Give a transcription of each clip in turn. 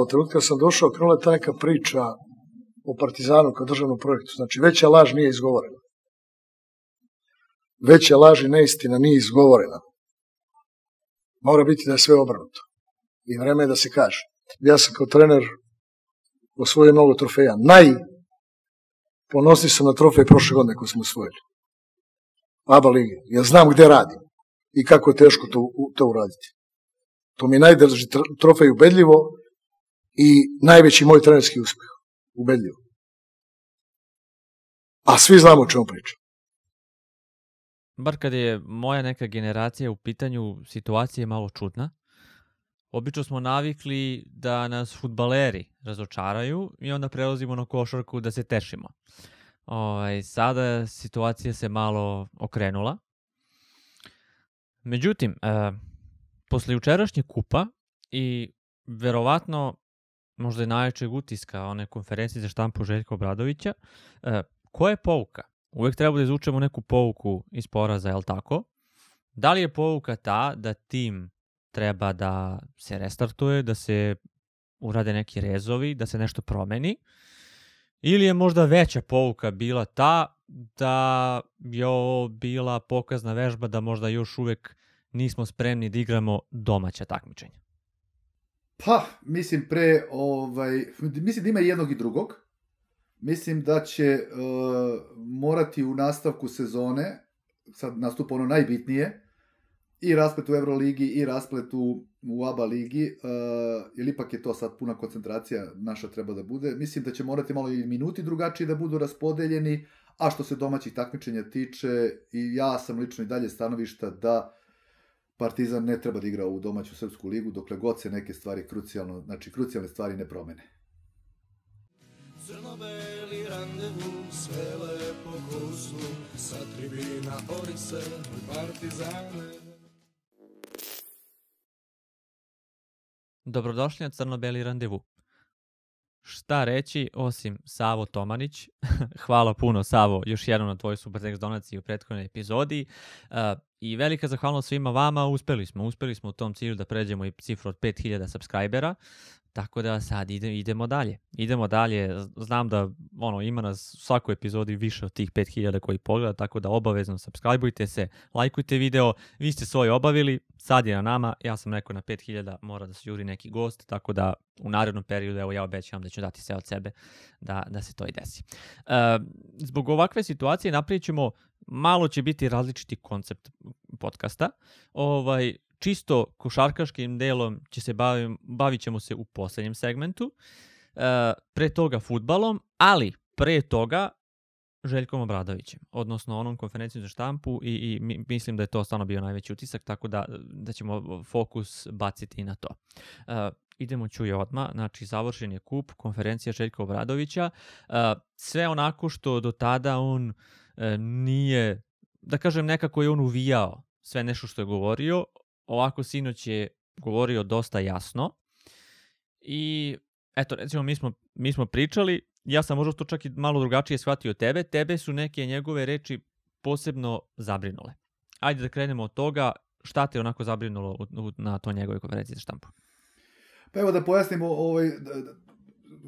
od trenutka sam došao, krenula ta neka priča o Partizanu kao državnom projektu. Znači, veća laž nije izgovorena. Veća laž i neistina nije izgovorena. Mora biti da je sve obrnuto. I vreme je da se kaže. Ja sam kao trener osvojio mnogo trofeja. Naj ponosni sam na trofej prošle godine koje smo osvojili. ABA ligi. Ja znam gde radim i kako je teško to, to uraditi. To mi je trofej ubedljivo i najveći moj trenerski uspeh. Ubedljivo. A svi znamo o čemu pričam. Bar kad je moja neka generacija u pitanju, situacija je malo čudna. Obično smo navikli da nas futbaleri razočaraju i onda prelazimo na košarku da se tešimo. Ovaj, sada situacija se malo okrenula. Međutim, e, posle jučerašnje kupa i verovatno možda je najvećeg utiska one konferencije za štampu Željka Obradovića, e, koja je pouka? Uvek treba da izučemo neku pouku iz poraza, je li tako? Da li je pouka ta da tim treba da se restartuje, da se urade neki rezovi, da se nešto promeni? Ili je možda veća pouka bila ta da je ovo bila pokazna vežba da možda još uvek nismo spremni da igramo domaća takmičenja? Pa, mislim pre, ovaj, mislim da ima jednog i drugog. Mislim da će uh, morati u nastavku sezone, sad nastupa ono najbitnije, i rasplet u Euroligi i rasplet u, u ABA ligi, uh, jer ipak je to sad puna koncentracija naša treba da bude. Mislim da će morati malo i minuti drugačiji da budu raspodeljeni, a što se domaćih takmičenja tiče, i ja sam lično i dalje stanovišta da Partizan ne treba da igra u domaću srpsku ligu dokle god se neke stvari krucijalno, znači krucijalne stvari ne promene. Crno-beli randevu, sve lepo kursu, sa tribina Orise Partizane. Dobrodošli na Crno-beli randevu. Šta reći osim Savo Tomanić? Hvala puno Savo još jednom na tvojoj Supertext donaciji u prethodnoj epizodi. Uh, I velika zahvalnost svima vama, uspeli smo, uspeli smo u tom cilju da pređemo i cifru od 5000 subscribera. Tako da sad ide, idemo dalje. Idemo dalje. Znam da ono ima nas u svakoj epizodi više od tih 5000 koji pogleda, tako da obavezno subscribeujte se, lajkujte video. Vi ste svoje obavili, sad je na nama. Ja sam rekao na 5000 mora da se juri neki gost, tako da u narednom periodu evo ja obećavam da ću dati sve od sebe da, da se to i desi. Uh, zbog ovakve situacije napravit ćemo malo će biti različiti koncept podcasta. Ovaj, čisto košarkaškim delom će se bavim, bavit ćemo se u poslednjem segmentu, uh, pre toga futbalom, ali pre toga Željkom Obradovićem, odnosno onom konferencijom za štampu i, i mislim da je to stvarno bio najveći utisak, tako da, da ćemo fokus baciti na to. Uh, idemo čuje odma, znači završen je kup, konferencija Željka Obradovića, uh, sve onako što do tada on uh, nije, da kažem nekako je on uvijao sve nešto što je govorio, ovako sinoć je govorio dosta jasno i eto recimo mi smo, mi smo pričali, ja sam možda to čak i malo drugačije shvatio tebe, tebe su neke njegove reči posebno zabrinule. Ajde da krenemo od toga, šta te onako zabrinulo na to njegove konferenciji za štampu? Pa evo da pojasnimo, ovaj,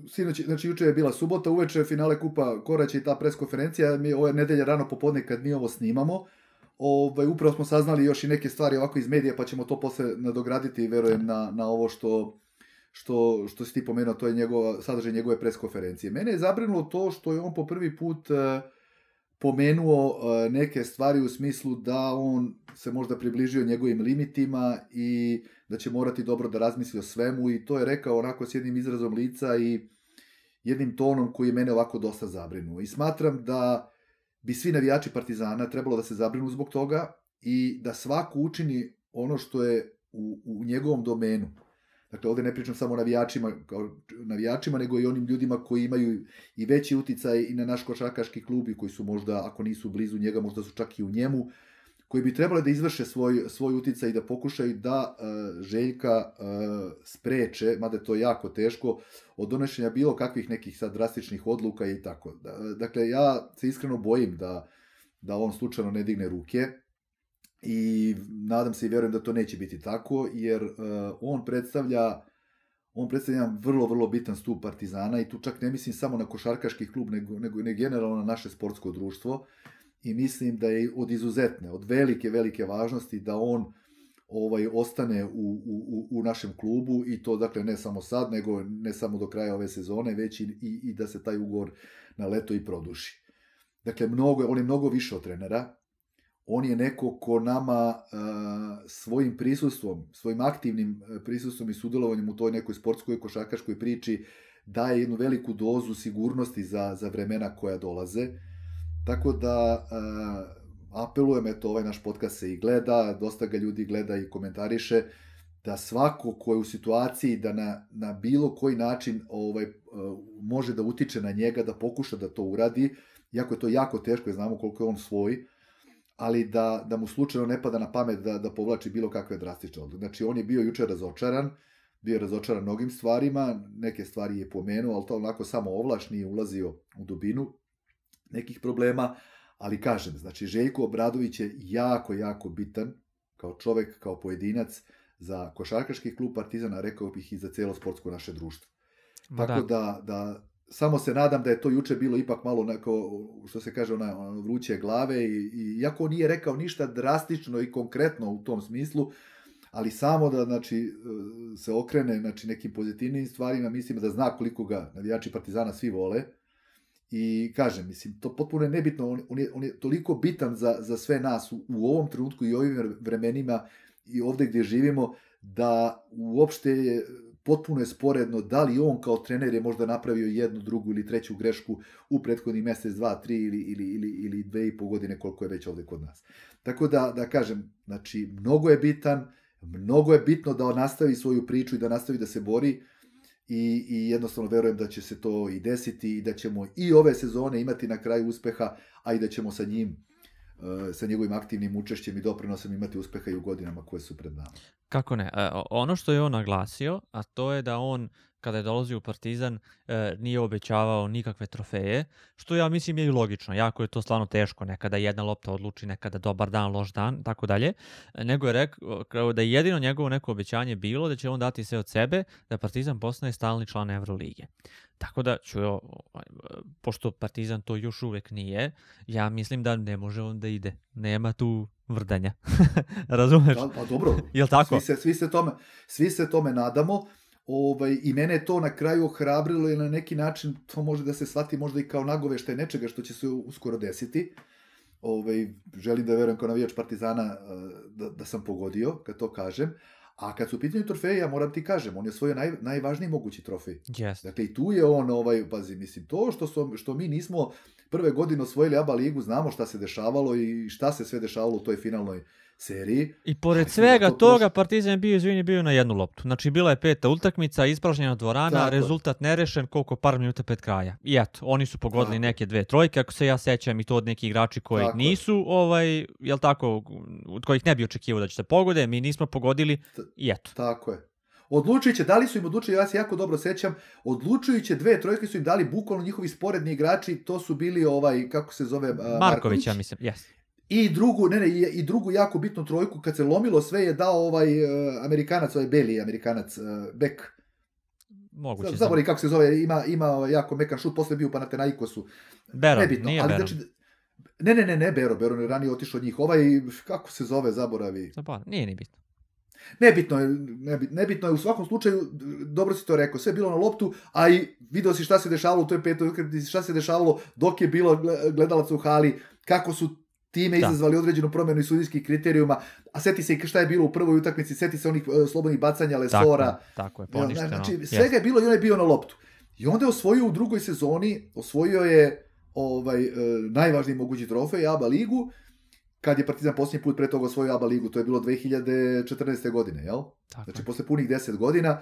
sinoć, znači juče je bila subota, uveče finale Kupa Koraća i ta preskonferencija, mi ove nedelje rano popodne kad mi ovo snimamo, ovaj, upravo smo saznali još i neke stvari ovako iz medija, pa ćemo to posle nadograditi verujem na, na ovo što, što, što si ti pomenuo, to je njegova, sadržaj njegove preskonferencije. Mene je zabrinulo to što je on po prvi put uh, pomenuo uh, neke stvari u smislu da on se možda približio njegovim limitima i da će morati dobro da razmisli o svemu i to je rekao onako s jednim izrazom lica i jednim tonom koji je mene ovako dosta zabrinuo. I smatram da bi svi navijači Partizana trebalo da se zabrinu zbog toga i da svako učini ono što je u, u njegovom domenu. Dakle, ovde ne pričam samo o navijačima, kao navijačima, nego i onim ljudima koji imaju i veći uticaj i na naš košarkaški klub i koji su možda, ako nisu blizu njega, možda su čak i u njemu, koji bi trebali da izvrše svoj, svoj uticaj i da pokušaju da uh, Željka uh, spreče, mada je to jako teško, od donošenja bilo kakvih nekih sad drastičnih odluka i tako. Da, dakle, ja se iskreno bojim da, da on slučajno ne digne ruke i nadam se i verujem da to neće biti tako, jer uh, on predstavlja on predstavlja vrlo, vrlo bitan stup Partizana i tu čak ne mislim samo na košarkaški klub, nego, nego, nego generalno na naše sportsko društvo i mislim da je od izuzetne, od velike, velike važnosti da on ovaj ostane u, u, u našem klubu i to dakle ne samo sad, nego ne samo do kraja ove sezone, već i, i, i da se taj ugovor na leto i produši. Dakle, mnogo, on je mnogo više od trenera, on je neko ko nama uh, svojim prisustvom, svojim aktivnim prisustvom i sudjelovanjem u toj nekoj sportskoj košarkaškoj priči daje jednu veliku dozu sigurnosti za, za vremena koja dolaze. Tako da uh, apelujem, eto, ovaj naš podcast se i gleda, dosta ga ljudi gleda i komentariše, da svako ko je u situaciji da na, na bilo koji način ovaj, može da utiče na njega, da pokuša da to uradi, jako je to jako teško, znamo koliko je on svoj, ali da, da mu slučajno ne pada na pamet da, da povlači bilo kakve drastične odluke. Znači, on je bio juče razočaran, bio je razočaran mnogim stvarima, neke stvari je pomenuo, ali to onako samo ovlaš, nije ulazio u dubinu nekih problema, ali kažem, znači, Željko Obradović je jako, jako bitan kao čovek, kao pojedinac za košarkaški klub Partizana, rekao bih i za celo sportsko naše društvo. Ma Tako da. da, da samo se nadam da je to juče bilo ipak malo onako, što se kaže, ona, ona vruće glave i, i iako on nije rekao ništa drastično i konkretno u tom smislu, ali samo da znači, se okrene znači, nekim pozitivnim stvarima, mislim da zna koliko ga navijači Partizana svi vole. I kažem, mislim, to potpuno je nebitno, on, on, je, on je toliko bitan za, za sve nas u, u ovom trenutku i ovim vremenima i ovde gde živimo, da uopšte je potpuno je sporedno da li on kao trener je možda napravio jednu, drugu ili treću grešku u prethodnih mesec, dva, tri ili, ili, ili, ili dve i po godine koliko je već ovde kod nas. Tako da, da kažem, znači, mnogo je bitan, mnogo je bitno da nastavi svoju priču i da nastavi da se bori i, i jednostavno verujem da će se to i desiti i da ćemo i ove sezone imati na kraju uspeha, a i da ćemo sa njim Eh, sa njegovim aktivnim učešćem i doprinosom imati uspeha i u godinama koje su pred nama. Kako ne? E, ono što je on naglasio, a to je da on kada je dolazio u Partizan e, nije obećavao nikakve trofeje, što ja mislim je i logično. Jako je to stvarno teško, nekada jedna lopta odluči, nekada dobar dan, loš dan, tako dalje. Nego je rekao da je jedino njegovo neko obećanje bilo da će on dati sve od sebe da Partizan postane stalni član Evrolige. Tako da ću, ovaj, pošto Partizan to još uvek nije, ja mislim da ne može on da ide. Nema tu vrdanja. Razumeš? Da, pa dobro. Jel tako? Svi se, svi se, tome, svi se tome nadamo. Ovaj, I mene to na kraju ohrabrilo i na neki način to može da se shvati možda i kao nagoveštaj nečega što će se uskoro desiti. Ovaj, želim da verujem kao navijač Partizana eh, da, da sam pogodio kad to kažem. A kad su u pitanju trofeja, ja moram ti kažem, on je svoj naj, najvažniji mogući trofej. Yes. Dakle, i tu je on, ovaj, pazi, mislim, to što, su, što mi nismo prve godine osvojili ABA ligu, znamo šta se dešavalo i šta se sve dešavalo u toj finalnoj seriji. I pored svega to toga, Partizan je bio, izvini, bio na jednu loptu. Znači, bila je peta utakmica, ispražnjena dvorana, Tako. rezultat nerešen, koliko par minuta pred kraja. I eto, oni su pogodili tako. neke dve trojke, ako se ja sećam, i to od nekih igrači koji tako. nisu, ovaj, jel tako, od kojih ne bi očekivao da će se pogode, mi nismo pogodili, i eto. Tako je. Odlučujuće, da li su im odlučili, ja se jako dobro sećam, odlučujuće dve trojke su im dali bukvalno njihovi sporedni igrači, to su bili ovaj, kako se zove, uh, Marković. Marković, ja mislim, yes. I drugu, ne, ne, i drugu jako bitnu trojku, kad se lomilo sve, je dao ovaj uh, Amerikanac, ovaj Beli Amerikanac, uh, Beck. Moguće. Zabori kako se zove, ima, ima jako mekan šut, posle bio pa na Tenaikosu. Bero, Nebitno, nije ali, Bero. Znači, ne, ne, ne, ne, Bero, Bero je ranije otišao od njih. Ovaj, kako se zove, zaboravi. Zaboravi, nije ni bitno. Nebitno je, nebitno je, u svakom slučaju, dobro si to rekao, sve je bilo na loptu, a i video si šta se dešavalo u toj petoj šta se dešavalo dok je bilo gledalaca u hali, kako su time da. izazvali određenu promenu i sudijskih kriterijuma, a seti se i šta je bilo u prvoj utakmici, seti se onih uh, slobodnih bacanja Lesora. Tako, tako je, poništeno. Znači, svega je bilo i on je bio na loptu. I onda je osvojio u drugoj sezoni, osvojio je ovaj, uh, najvažniji mogući trofej, ABA ligu, kad je Partizan posljednji put pre toga osvojio ABA ligu, to je bilo 2014. godine, jel? Tako. Znači, posle punih 10 godina.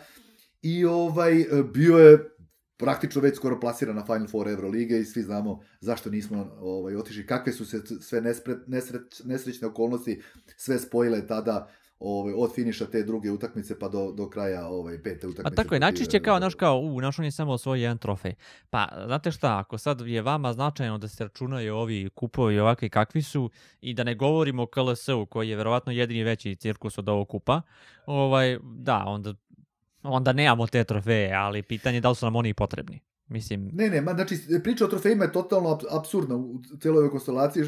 I ovaj, bio je praktično već skoro plasiran na Final Four Evrolige i svi znamo zašto nismo ovaj, otišli, kakve su se sve nespre, nesreč, nesrećne okolnosti sve spojile tada ovaj, od finiša te druge utakmice pa do, do kraja ovaj, pete utakmice. A tako je, najčešće kao, naš kao, u, naš on je samo osvojio jedan trofej. Pa, znate šta, ako sad je vama značajno da se računaju ovi kupovi ovakvi kakvi su i da ne govorimo o KLS-u koji je verovatno jedini veći cirkus od ovog kupa, ovaj, da, onda onda nemamo te trofeje, ali pitanje je da li su nam oni potrebni. Mislim... Ne, ne, ma, znači, priča o trofejima je totalno absurdna u celoj ovoj konstelaciji,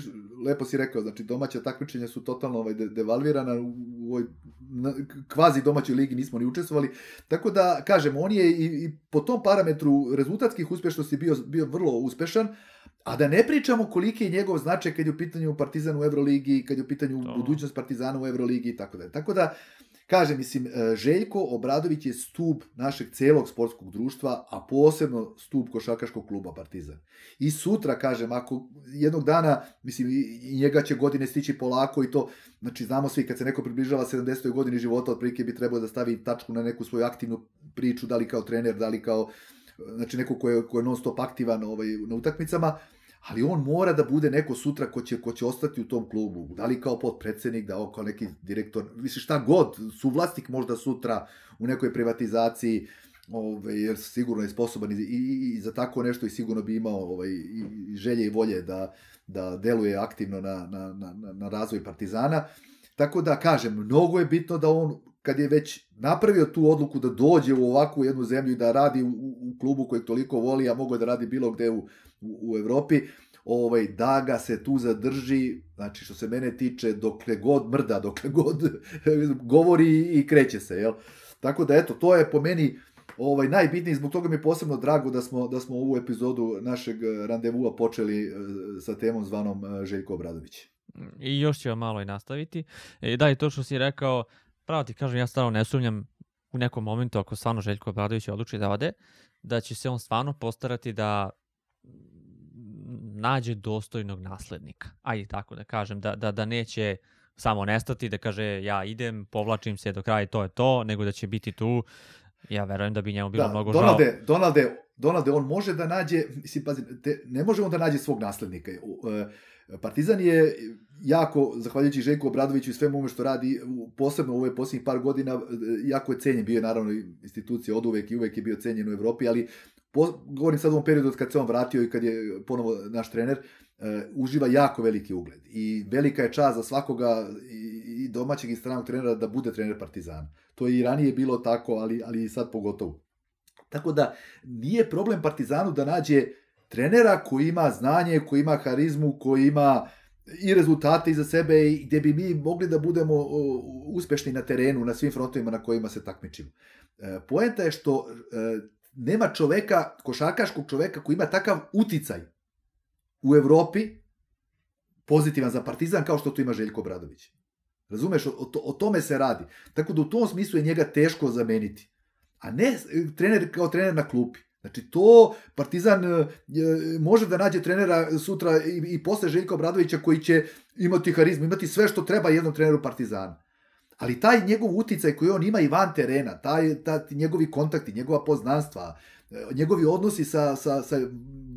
lepo si rekao, znači, domaća takmičenja su totalno ovaj, de devalvirana, u ovoj na, kvazi domaćoj ligi nismo ni učestvovali, tako da, kažem, on je i, i po tom parametru rezultatskih uspešnosti bio, bio vrlo uspešan, a da ne pričamo koliki je njegov značaj kad je u pitanju Partizan u Euroligi, kad je u pitanju to. budućnost Partizana u Euroligi i tako da. Tako da, Kaže, mislim, e, Željko Obradović je stup našeg celog sportskog društva, a posebno stup košakaškog kluba Partizan. I sutra, kažem, ako jednog dana, mislim, njega će godine stići polako i to, znači, znamo svi, kad se neko približava 70. godini života, otprilike bi trebao da stavi tačku na neku svoju aktivnu priču, da li kao trener, da li kao, znači, neko ko je, ko je non stop aktivan ovaj, na utakmicama, ali on mora da bude neko sutra ko će, ko će ostati u tom klubu. Da li kao potpredsednik, da kao neki direktor, misliš šta god, suvlasnik možda sutra u nekoj privatizaciji, ovaj, jer sigurno je sposoban i, i, i za tako nešto i sigurno bi imao ovaj, i želje i volje da, da deluje aktivno na, na, na, na razvoj Partizana. Tako da, kažem, mnogo je bitno da on, kad je već napravio tu odluku da dođe u ovakvu jednu zemlju i da radi u, u klubu kojeg toliko voli, a mogo da radi bilo gde u, u, u Evropi, ovaj, da ga se tu zadrži, znači što se mene tiče, dokle god mrda, dokle god govori i kreće se, jel? Tako da, eto, to je po meni ovaj, najbitniji, zbog toga mi je posebno drago da smo, da smo ovu epizodu našeg randevua počeli eh, sa temom zvanom eh, Željko Obradović. I još ću vam malo i nastaviti. E, da, i to što si rekao, pravo ti kažem, ja stvarno ne sumnjam u nekom momentu, ako stvarno Željko Obradović odluči da ode, da će se on stvarno postarati da nađe dostojnog naslednika. Ajde tako da kažem, da, da, da neće samo nestati, da kaže ja idem, povlačim se do kraja i to je to, nego da će biti tu. Ja verujem da bi njemu bilo da, mnogo Donalde, žao. Donalde, Donalde, on može da nađe, mislim, pazi, te, ne može on da nađe svog naslednika. E, Partizan je jako, zahvaljujući Željku Obradoviću i svemu ome što radi, posebno u ove posljednjih par godina, e, jako je cenjen, bio je naravno institucija od uvek i uvek je bio cenjen u Evropi, ali po, govorim sad u ovom periodu od kad se on vratio i kad je ponovo naš trener, uh, uživa jako veliki ugled. I velika je čast za svakoga i, i domaćeg i stranog trenera da bude trener Partizana. To je i ranije bilo tako, ali, ali i sad pogotovo. Tako da nije problem Partizanu da nađe trenera koji ima znanje, koji ima harizmu, koji ima i rezultate iza sebe i gde bi mi mogli da budemo uspešni na terenu, na svim frontovima na kojima se takmičimo. E, poenta je što e, nema čoveka, košarkaškog čoveka koji ima takav uticaj u Evropi pozitivan za Partizan kao što to ima Željko Bradović. Razumeš, o, to, o tome se radi. Tako da u tom smislu je njega teško zameniti. A ne trener kao trener na klupi. Znači to Partizan e, može da nađe trenera sutra i, i posle Željka Obradovića koji će imati harizmu, imati sve što treba jednom treneru Partizana ali taj njegov uticaj koji on ima i van terena, taj, taj njegovi kontakti, njegova poznanstva, e, njegovi odnosi sa, sa, sa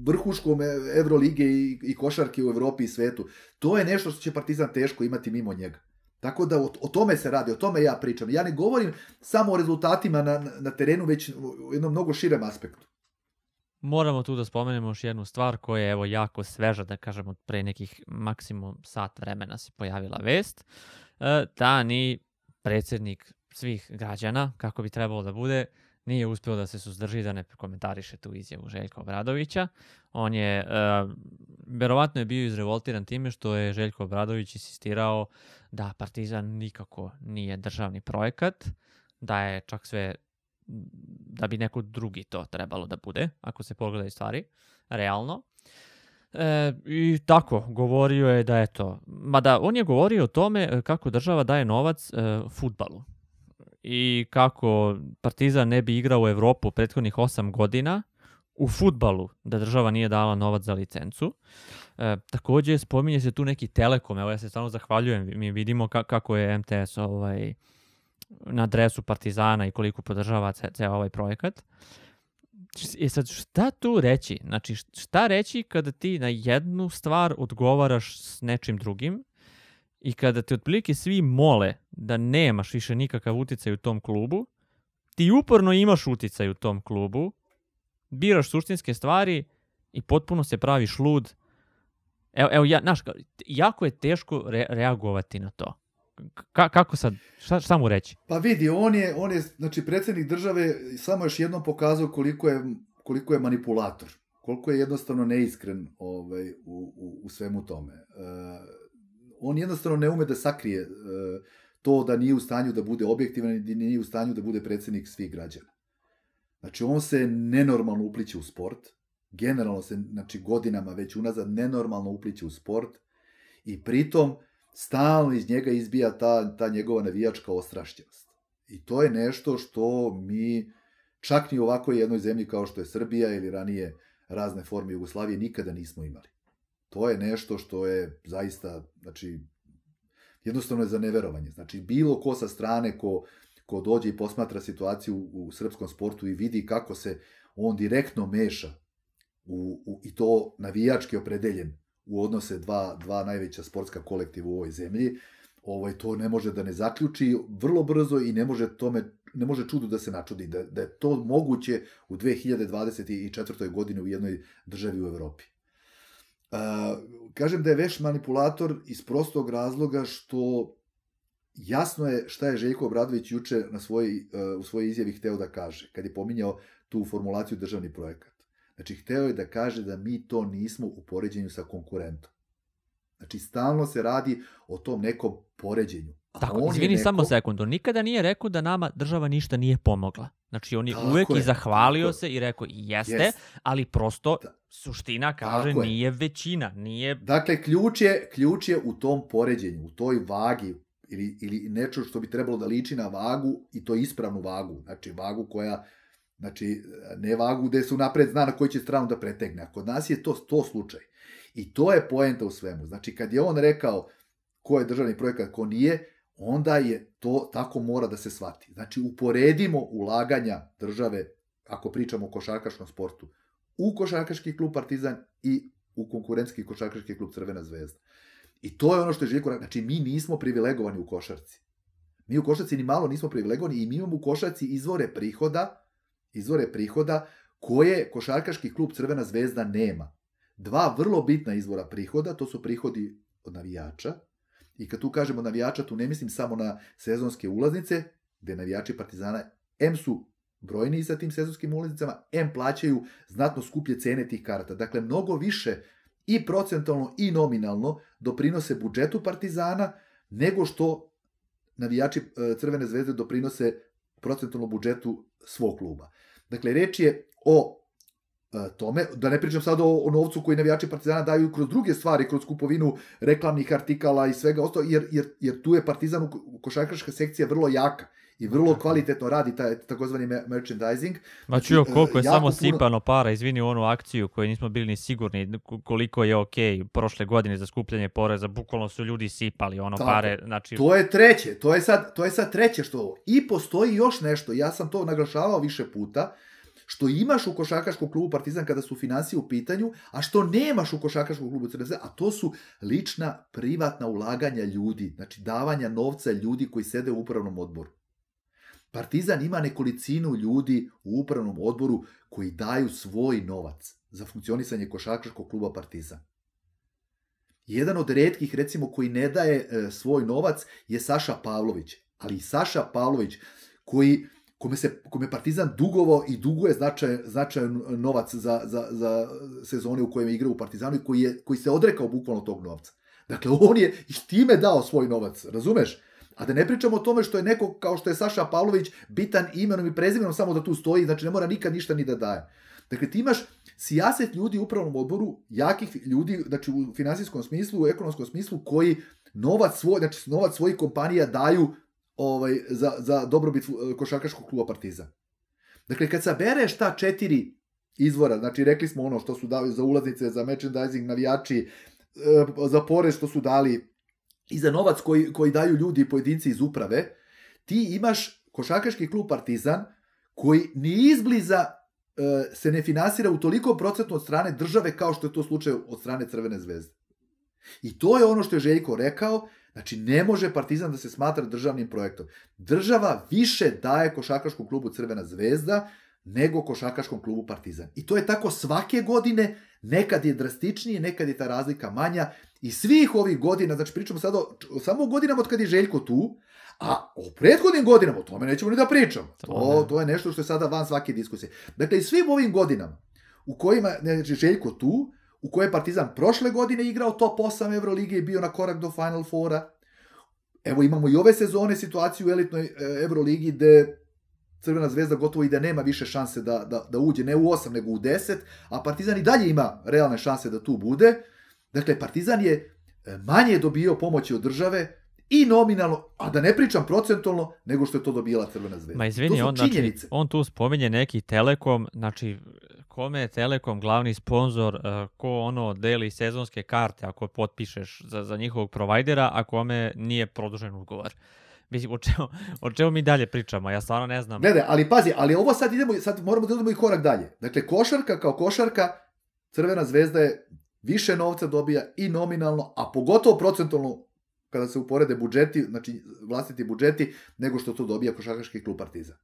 vrhuškom Evrolige i, i košarke u Evropi i svetu, to je nešto što će Partizan teško imati mimo njega. Tako da o, o tome se radi, o tome ja pričam. Ja ne govorim samo o rezultatima na, na terenu, već u jednom mnogo širem aspektu. Moramo tu da spomenemo još jednu stvar koja je evo jako sveža, da kažemo, pre nekih maksimum sat vremena se pojavila vest. E, da ni predsednik svih građana, kako bi trebalo da bude, nije uspeo da se suzdrži da ne komentariše tu izjavu Željka Obradovića. On je, uh, verovatno je bio izrevoltiran time što je Željko Obradović insistirao da Partizan nikako nije državni projekat, da je čak sve, da bi neko drugi to trebalo da bude, ako se pogledaju stvari, realno. E, I tako, govorio je da je to. Mada on je govorio o tome e, kako država daje novac e, futbalu. I kako Partizan ne bi igrao u Evropu prethodnih 8 godina u futbalu da država nije dala novac za licencu. E, takođe spominje se tu neki Telekom, evo ja se stvarno zahvaljujem, mi vidimo ka kako je MTS ovaj, na adresu Partizana i koliko podržava ceo ovaj projekat. I sad, šta tu reći? Znači, šta reći kada ti na jednu stvar odgovaraš s nečim drugim i kada te otprilike svi mole da nemaš više nikakav uticaj u tom klubu, ti uporno imaš uticaj u tom klubu, biraš suštinske stvari i potpuno se praviš lud. Evo, evo ja, znaš, jako je teško re, reagovati na to. Ka, kako sad, šta, šta mu reći? Pa vidi, on je, on je, znači, predsjednik države samo još jednom pokazao koliko je, koliko je manipulator, koliko je jednostavno neiskren ovaj, u, u, u svemu tome. Uh, on jednostavno ne ume da sakrije uh, to da nije u stanju da bude objektivan i nije u stanju da bude predsjednik svih građana. Znači, on se nenormalno upliče u sport, generalno se, znači, godinama već unazad nenormalno upliče u sport i pritom stalno iz njega izbija ta, ta njegova navijačka ostrašćenost. I to je nešto što mi, čak ni u ovakvoj jednoj zemlji kao što je Srbija ili ranije razne forme Jugoslavije, nikada nismo imali. To je nešto što je zaista, znači, jednostavno je za neverovanje. Znači, bilo ko sa strane ko, ko dođe i posmatra situaciju u srpskom sportu i vidi kako se on direktno meša u, u, i to navijački opredeljen u odnose dva, dva najveća sportska kolektiva u ovoj zemlji, ovaj, to ne može da ne zaključi vrlo brzo i ne može tome ne može čudu da se načudi, da, da je to moguće u 2024. godini u jednoj državi u Evropi. Uh, kažem da je veš manipulator iz prostog razloga što jasno je šta je Željko Obradović juče na svoj, u svojoj izjavi hteo da kaže, kad je pominjao tu formulaciju državni projekat. Znači, hteo je da kaže da mi to nismo u poređenju sa konkurentom. Znači, stalno se radi o tom nekom poređenju. A Tako, izvini neko... samo sekundu, nikada nije rekao da nama država ništa nije pomogla. Znači, on je Tako uvek je. i zahvalio Tako se i rekao jeste, yes. ali prosto da. suština kaže Tako nije je. većina, nije... Dakle, ključ je, ključ je u tom poređenju, u toj vagi, ili, ili nečo što bi trebalo da liči na vagu i to ispravnu vagu, znači vagu koja Znači, ne vagu gde su napred zna na koji će stranu da pretegne. A kod nas je to, to slučaj. I to je poenta u svemu. Znači, kad je on rekao ko je državni projekat, ko nije, onda je to tako mora da se shvati. Znači, uporedimo ulaganja države, ako pričamo o košarkaškom sportu, u košarkaški klub Partizan i u konkurentski košarkaški klub Crvena zvezda. I to je ono što je Željko rekao. Znači, mi nismo privilegovani u košarci. Mi u košarci ni malo nismo privilegovani i mi imamo u košarci izvore prihoda izvore prihoda koje košarkaški klub Crvena zvezda nema. Dva vrlo bitna izvora prihoda, to su prihodi od navijača, i kad tu kažemo navijača, tu ne mislim samo na sezonske ulaznice, gde navijači Partizana M su brojni sa tim sezonskim ulaznicama, M plaćaju znatno skuplje cene tih karata. Dakle, mnogo više i procentalno i nominalno doprinose budžetu Partizana nego što navijači e, Crvene zvezde doprinose procentalno budžetu svog kluba. Dakle, reč je o e, tome, da ne pričam sad o, o novcu koji navijači Partizana daju kroz druge stvari, kroz kupovinu reklamnih artikala i svega ostalo, jer, jer, jer tu je Partizan u košarkaška sekcija vrlo jaka i vrlo kvalitetno radi taj takozvani merchandising. Ma znači, čuo koliko je samo puno... sipano para, izvini onu akciju koju nismo bili ni sigurni koliko je ok prošle godine za skupljanje poreza, bukvalno su ljudi sipali ono Tako, pare. Znači... To je treće, to je, sad, to je sad treće što ovo. I postoji još nešto, ja sam to naglašavao više puta, što imaš u košarkaškom klubu Partizan kada su financije u pitanju, a što nemaš u košarkaškom klubu CRZ, a to su lična privatna ulaganja ljudi, znači davanja novca ljudi koji sede u upravnom odboru. Partizan ima nekolicinu ljudi u upravnom odboru koji daju svoj novac za funkcionisanje košarkaškog kluba Partizan. Jedan od redkih, recimo, koji ne daje e, svoj novac je Saša Pavlović. Ali i Saša Pavlović, koji, kome, se, kome Partizan dugovo i duguje značaj, značajan novac za, za, za sezone u kojem je igrao u Partizanu i koji, je, koji se odrekao bukvalno tog novca. Dakle, on je i time dao svoj novac, razumeš? A da ne pričamo o tome što je neko kao što je Saša Pavlović bitan imenom i prezimenom samo da tu stoji, znači ne mora nikad ništa ni da daje. Dakle, ti imaš sijaset ljudi u upravnom odboru, jakih ljudi, znači u finansijskom smislu, u ekonomskom smislu, koji novac svoj, znači novac svojih kompanija daju ovaj, za, za dobrobit eh, košarkaškog kluba Partizan. Dakle, kad sabereš ta četiri izvora, znači rekli smo ono što su dali za ulaznice, za merchandising, navijači, eh, za porez što su dali i za novac koji, koji daju ljudi i pojedinci iz uprave, ti imaš košarkaški klub Partizan koji ni izbliza e, se ne finansira u toliko procentno od strane države kao što je to slučaj od strane Crvene zvezde. I to je ono što je Željko rekao, znači ne može Partizan da se smatra državnim projektom. Država više daje košarkaškom klubu Crvena zvezda nego košarkaškom klubu Partizan. I to je tako svake godine, nekad je drastičnije, nekad je ta razlika manja i svih ovih godina, znači pričamo sada o, samo o godinama od kad je Željko tu, a o prethodnim godinama, o tome nećemo ni da pričamo. To, to je nešto što je sada van svake diskusije. Dakle, i svim ovim godinama u kojima znači, Željko tu, u kojoj je Partizan prošle godine igrao top 8 Evrolige i bio na korak do Final Fora. Evo imamo i ove sezone situaciju u elitnoj e, Evroligi gde Crvena zvezda gotovo i da nema više šanse da, da, da uđe ne u 8 nego u 10, a Partizan i dalje ima realne šanse da tu bude. Dakle, Partizan je e, manje dobio pomoći od države i nominalno, a da ne pričam procentualno, nego što je to dobila Crvena zvezda. Ma izvini, on, znači, on tu spominje neki Telekom, znači kome je Telekom glavni sponsor, uh, ko ono deli sezonske karte ako potpišeš za, za njihovog provajdera, a kome nije produžen ugovor. Mislim, o čemu, o čemu mi dalje pričamo? Ja stvarno ne znam. Glede, ali pazi, ali ovo sad idemo, sad moramo da idemo i korak dalje. Dakle, košarka kao košarka, Crvena zvezda je više novca dobija i nominalno, a pogotovo procentualno kada se uporede budžeti, znači vlastiti budžeti, nego što to dobija košarkaški klub Partizan.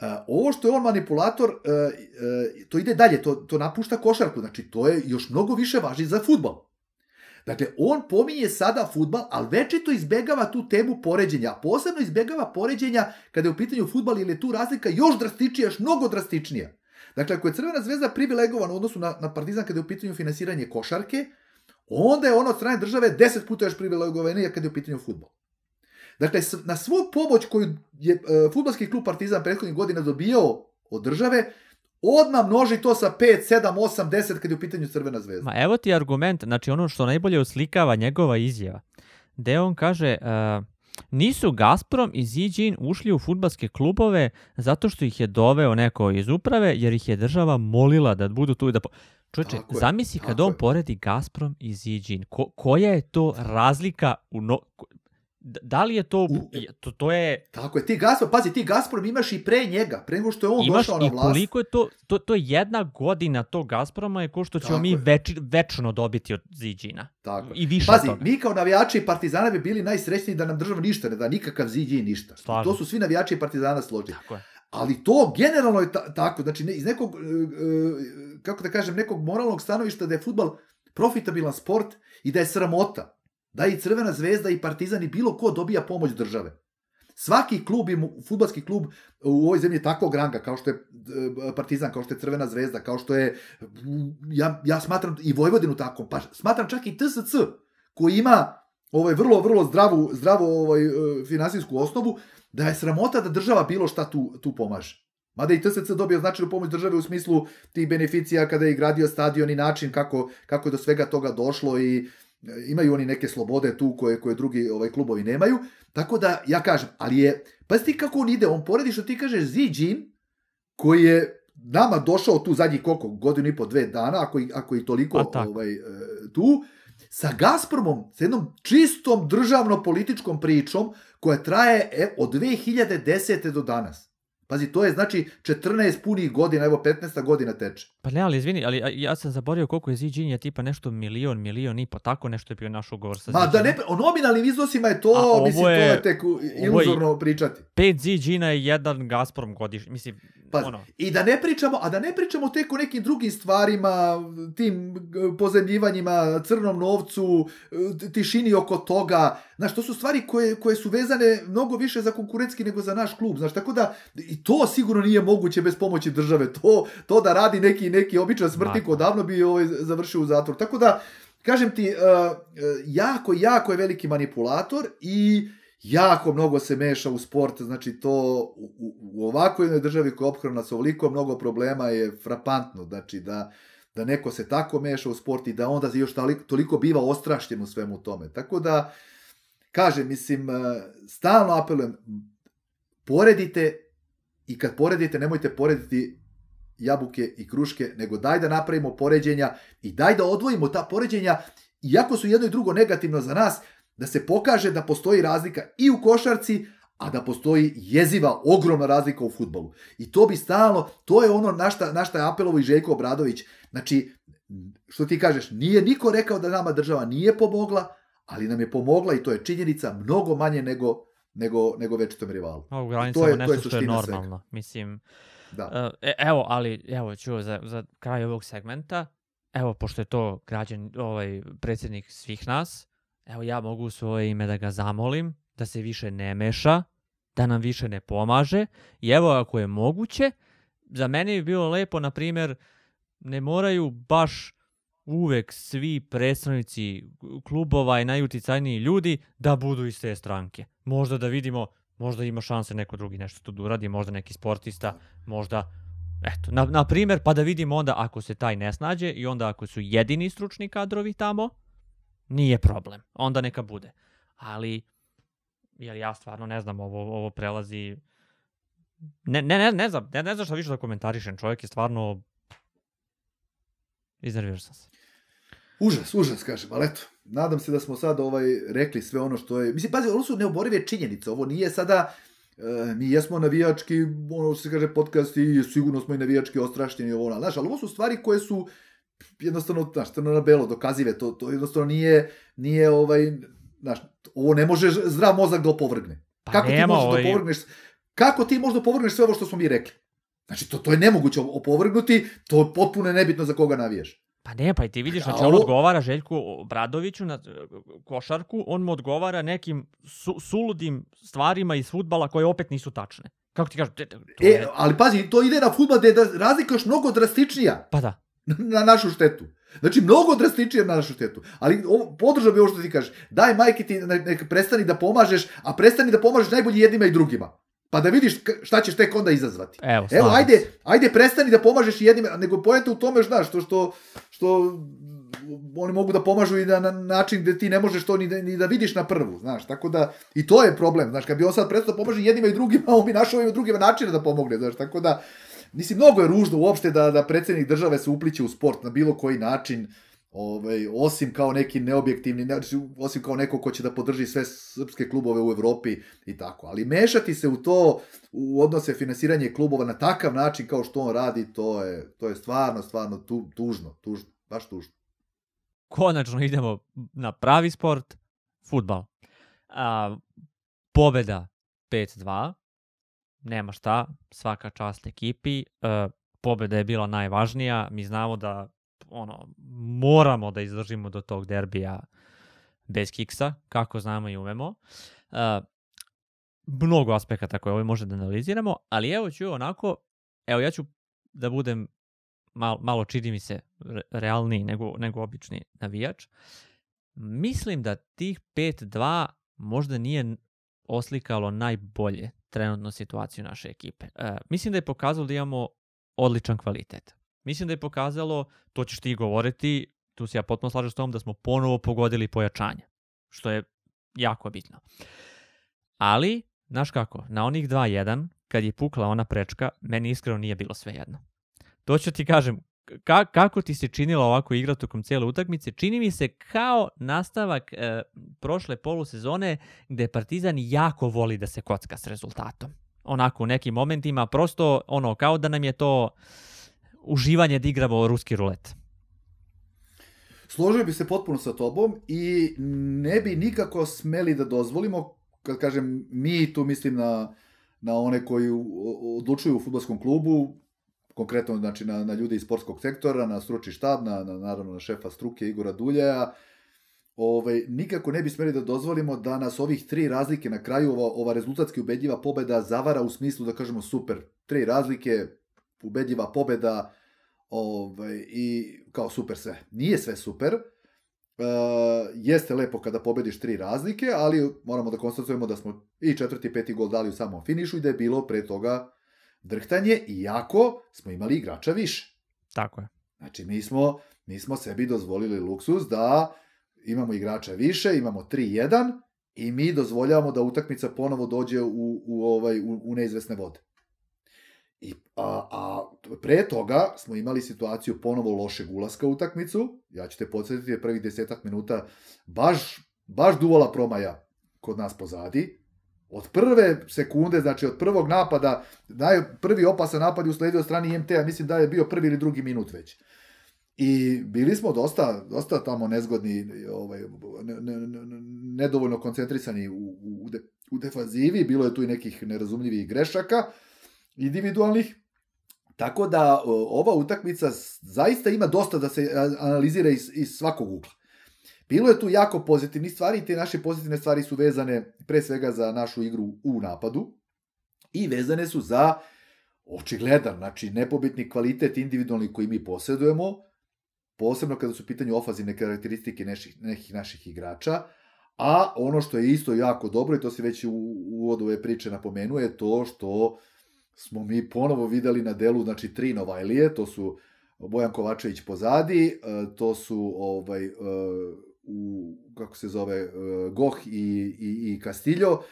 Uh, ovo što je on manipulator, uh, uh, to ide dalje, to, to napušta košarku, znači to je još mnogo više važi za futbol. Dakle, on pominje sada futbal, ali večito izbegava tu temu poređenja. Posebno izbegava poređenja kada je u pitanju futbal, ili je tu razlika još drastičnija, još mnogo drastičnija. Dakle, ako je Crvena zvezda privilegovan u odnosu na, na Partizan kada je u pitanju finansiranje košarke, onda je ono od strane države 10 puta još privilegovanije kada je u pitanju futbol. Dakle, na svu pomoć koju je e, futbolski klub Partizan prethodnih godina dobijao od države, odmah množi to sa 5, 7, 8, 10 kada je u pitanju Crvena zvezda. Ma evo ti argument, znači ono što najbolje uslikava njegova izjava, gde on kaže... Uh, nisu Gazprom i Zijin ušli u futbalske klubove zato što ih je doveo neko iz uprave, jer ih je država molila da budu tu i da... Po... Čovječe, zamisli kad on je. poredi Gazprom i Zijin, ko, koja je to razlika u no, da li je to, u, to, to je... Tako je, ti Gazprom, pazi, ti Gazprom imaš i pre njega, pre nego što je on imaš došao na vlast. Imaš i koliko je to, to, to je jedna godina tog Gazproma je ko što ćemo mi več, večno dobiti od Ziđina. Tako I više Pazi, toga. mi kao navijači Partizana bi bili najsrećniji da nam država ništa ne da, nikakav Ziđin ništa. Stvarno. To su svi navijači Partizana složili. Tako je. Ali to generalno je ta, tako, znači ne, iz nekog, e, e, kako da kažem, nekog moralnog stanovišta da je futbal profitabilan sport i da je sramota da i Crvena zvezda i Partizan i bilo ko dobija pomoć države. Svaki klub, futbalski klub u ovoj zemlji takvog ranga, kao što je e, Partizan, kao što je Crvena zvezda, kao što je, ja, ja smatram i Vojvodinu tako, pa smatram čak i TSC, koji ima ovaj vrlo, vrlo zdravu, zdravu ovaj, e, finansijsku osnovu, da je sramota da država bilo šta tu, tu pomaže. Mada i TSC dobio značajnu pomoć države u smislu tih beneficija kada je gradio stadion i način kako, kako je do svega toga došlo i imaju oni neke slobode tu koje, koje drugi ovaj klubovi nemaju. Tako da, ja kažem, ali je, pa ti kako on ide, on poredi što ti kažeš Zijin, koji je nama došao tu zadnjih koliko, godinu i po, dve dana, ako i, ako i toliko ovaj, e, tu, sa Gazpromom, sa jednom čistom državno-političkom pričom koja traje e, od 2010. do danas. Pazi, to je znači 14 punih godina, evo 15 godina teče. Pa ne, ali izvini, ali ja sam zaboravio koliko je Zijin je tipa nešto milion, milion i po, tako nešto je bio naš ugovor sa Ma da ne, o nominalnim iznosima je to, A, mislim, je, to je tek iluzorno je, pričati. 5 Zijina je jedan Gazprom godiš, mislim, pa, ono. I da ne pričamo, a da ne pričamo tek o nekim drugim stvarima, tim pozemljivanjima, crnom novcu, tišini oko toga, znaš, to su stvari koje, koje su vezane mnogo više za konkurentski nego za naš klub, znaš, tako da i to sigurno nije moguće bez pomoći države, to, to da radi neki, neki običan smrtnik odavno bi ovaj završio u zatvor, tako da, kažem ti, uh, jako, jako je veliki manipulator i jako mnogo se meša u sport, znači to u, u ovakvoj jednoj državi koja je ophrana sa ovoliko mnogo problema je frapantno, znači da, da neko se tako meša u sport i da onda još toliko, toliko biva ostrašćen u svemu tome. Tako da, kažem, mislim, stalno apelujem, poredite i kad poredite, nemojte porediti jabuke i kruške, nego daj da napravimo poređenja i daj da odvojimo ta poređenja, iako su jedno i drugo negativno za nas, da se pokaže da postoji razlika i u košarci, a da postoji jeziva, ogromna razlika u futbolu. I to bi stalno, to je ono na šta, na šta je apelovo i Željko Obradović. Znači, što ti kažeš, nije niko rekao da nama država nije pomogla, ali nam je pomogla i to je činjenica mnogo manje nego, nego, nego večitom rivalu. A u granicama to je, nešto to je što je normalno. Svega. Mislim, Da. E, evo, ali, evo, ću za, za kraj ovog segmenta, evo, pošto je to građan, ovaj, predsjednik svih nas, evo, ja mogu u svoje ime da ga zamolim, da se više ne meša, da nam više ne pomaže, i evo, ako je moguće, za mene bi bilo lepo, na primjer, ne moraju baš uvek svi predstavnici klubova i najuticajniji ljudi da budu iz te stranke. Možda da vidimo, možda ima šanse neko drugi nešto tu da uradi, možda neki sportista, možda Eto, na, na primjer, pa da vidimo onda ako se taj ne snađe i onda ako su jedini stručni kadrovi tamo, nije problem. Onda neka bude. Ali, jer ja stvarno ne znam, ovo, ovo prelazi... Ne, ne, ne, ne znam, ne, ne znam šta više da komentarišem. Čovjek je stvarno... Iznervirao sam se. Užas, užas, kažem, ali eto, nadam se da smo sad ovaj, rekli sve ono što je... Mislim, pazi, ovo su neoborive činjenice, ovo nije sada... E, mi jesmo navijački, ono što se kaže podcast i sigurno smo i navijački ostrašćeni, ovo, znaš, ali ovo su stvari koje su jednostavno, znaš, crno na belo, dokazive, to, to jednostavno nije, nije ovaj, znaš, ovo ne može zdrav mozak da opovrgne. Pa kako ti nema možeš ovaj- da opovrgneš, kako ti možeš da opovrgneš sve ovo što smo mi rekli? Znači, to, to je nemoguće opovrgnuti, to je potpuno nebitno za koga navijaš. Pa ne, pa i ti vidiš, znači on odgovara Željku Bradoviću na e, košarku, on mu odgovara nekim su, suludim stvarima iz futbala koje opet nisu tačne. Kako ti To E, je, ali pazi, to ide na futbol gde je da razlika još mnogo drastičnija pa da. na našu štetu. Znači, mnogo drastičnije na našu štetu. Ali ovo, podržao bi ovo što ti kažeš. Daj, majke, ti ne, nek prestani da pomažeš, a prestani da pomažeš najbolje jednima i drugima. Pa da vidiš šta ćeš tek onda izazvati. Evo, Evo, ajde, ajde prestani da pomažeš i jednima, nego pojenta u tome, znaš, što, što, što oni mogu da pomažu i da na način gde ti ne možeš to ni da, ni da vidiš na prvu, znaš, tako da, i to je problem, znaš, kad bi on sad prestao da pomaže jednima i drugima, on bi našao i drugima načina da pomogne, znaš, tako da, mislim, mnogo je ružno uopšte da, da predsjednik države se upliće u sport na bilo koji način, ovaj, osim kao neki neobjektivni, ne, osim kao neko ko će da podrži sve srpske klubove u Evropi i tako. Ali mešati se u to, u odnose finansiranje klubova na takav način kao što on radi, to je, to je stvarno, stvarno tu, tužno, tužno, baš tužno. Konačno idemo na pravi sport, futbal. A, pobeda 5-2, nema šta, svaka čast ekipi. E, pobeda je bila najvažnija, mi znamo da ono, moramo da izdržimo do tog derbija bez kiksa, kako znamo i umemo. E, mnogo aspekata koje ovo može da analiziramo, ali evo ću onako, evo ja ću da budem malo, malo čini mi se re- realniji nego, nego obični navijač. Mislim da tih 5-2 možda nije oslikalo najbolje trenutnu situaciju naše ekipe. E, mislim da je pokazalo da imamo odličan kvalitet. Mislim da je pokazalo, to ćeš ti govoriti, tu se ja potpuno slažem s tom, da smo ponovo pogodili pojačanje, što je jako bitno. Ali, znaš kako, na onih 2-1, kad je pukla ona prečka, meni iskreno nije bilo sve jedno. To ću ti kažem, ka, kako ti se činilo ovako igra tokom cijele utakmice, čini mi se kao nastavak e, prošle polusezone gde Partizan jako voli da se kocka s rezultatom. Onako u nekim momentima, prosto ono, kao da nam je to uživanje da igramo ruski rulet. Složio bi se potpuno sa tobom i ne bi nikako smeli da dozvolimo, kad kažem mi, tu mislim na, na one koji odlučuju u futbolskom klubu, konkretno znači na, na ljude iz sportskog sektora, na stručni štab, na, na, naravno na šefa struke Igora Duljaja, ovaj, nikako ne bi smeli da dozvolimo da nas ovih tri razlike na kraju, ova, ova rezultatski ubedljiva pobeda zavara u smislu da kažemo super, tri razlike, ubedljiva pobeda, ovaj, i kao super sve. Nije sve super, Uh, jeste lepo kada pobediš tri razlike, ali moramo da konstatujemo da smo i četvrti i peti gol dali u samom finišu i da je bilo pre toga drhtanje, iako smo imali igrača više. Tako je. Znači, mi smo, mi smo sebi dozvolili luksus da imamo igrača više, imamo 3-1 i mi dozvoljavamo da utakmica ponovo dođe u, u, ovaj, u, u neizvesne vode. I, a, a pre toga smo imali situaciju ponovo lošeg ulaska u utakmicu. Ja ću te podsjetiti je prvih desetak minuta baš, baš duvala promaja kod nas pozadi. Od prve sekunde, znači od prvog napada, naj, prvi opasan napad je usledio od strani IMT-a, mislim da je bio prvi ili drugi minut već. I bili smo dosta, dosta tamo nezgodni, ovaj, ne, ne, ne, nedovoljno koncentrisani u, u, u defanzivi, bilo je tu i nekih nerazumljivih grešaka individualnih, Tako da ova utakmica zaista ima dosta da se analizira iz, iz svakog ugla. Bilo je tu jako pozitivnih stvari i te naše pozitivne stvari su vezane pre svega za našu igru u napadu i vezane su za očigledan, znači nepobitni kvalitet individualni koji mi posjedujemo, posebno kada su u pitanju ofazivne karakteristike nekih, nekih naših igrača, a ono što je isto jako dobro, i to se već u uvodu ove priče napomenuje, je to što smo mi ponovo videli na delu, znači, tri Novajlije, to su Bojan Kovačević pozadi, e, to su ovaj, e, u, kako se zove, e, Goh i, i, i Castillo,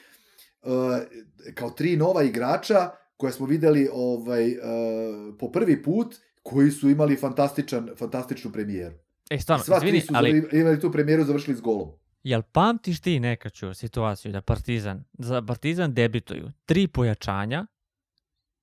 kao tri nova igrača koje smo videli ovaj, po prvi put, koji su imali fantastičan, fantastičnu premijeru. E, stvarno, Sva izvini, tri su ali... imali tu premijeru završili s golom. Jel pamtiš ti nekaču situaciju da Partizan, za Partizan debituju tri pojačanja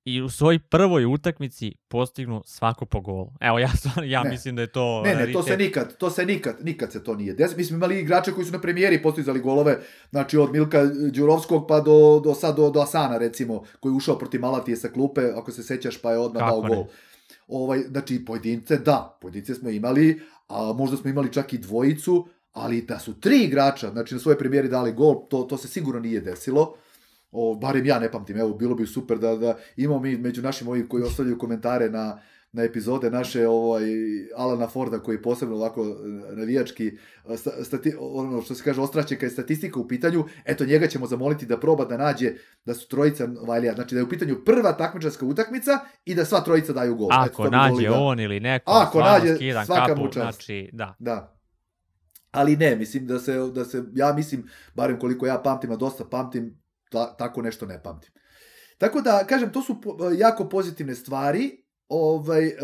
i u svojoj prvoj utakmici postignu svako po golu. Evo, ja, ja ne. mislim da je to... Ne, ne, to se nikad, to se nikad, nikad se to nije desilo. Mi smo imali igrače koji su na premijeri postizali golove, znači od Milka Đurovskog pa do, do, sad do, do Asana, recimo, koji je ušao protiv Malatije sa klupe, ako se sećaš, pa je odmah Kako dao ne? gol. Ovaj, znači, pojedince, da, pojedince smo imali, a možda smo imali čak i dvojicu, ali da su tri igrača, znači na svoje premijeri dali gol, to, to se sigurno nije desilo. O, barem ja ne pamtim, evo, bilo bi super da, da imamo mi među našim ovim koji ostavljaju komentare na, na epizode naše ovaj Alana Forda koji je posebno ovako e, navijački e, stati, ono što se kaže ostraće kad je statistika u pitanju, eto njega ćemo zamoliti da proba da nađe da su trojica Vajlija, znači da je u pitanju prva takmičarska utakmica i da sva trojica daju gol. Ako eto, nađe da... on ili neko, ako nađe svaka kapu, mu čast. Znači, da. Da. Ali ne, mislim da se, da se, ja mislim, barem koliko ja pamtim, a dosta pamtim, ta, tako nešto ne pamtim. Tako da, kažem, to su jako pozitivne stvari, ovaj, uh,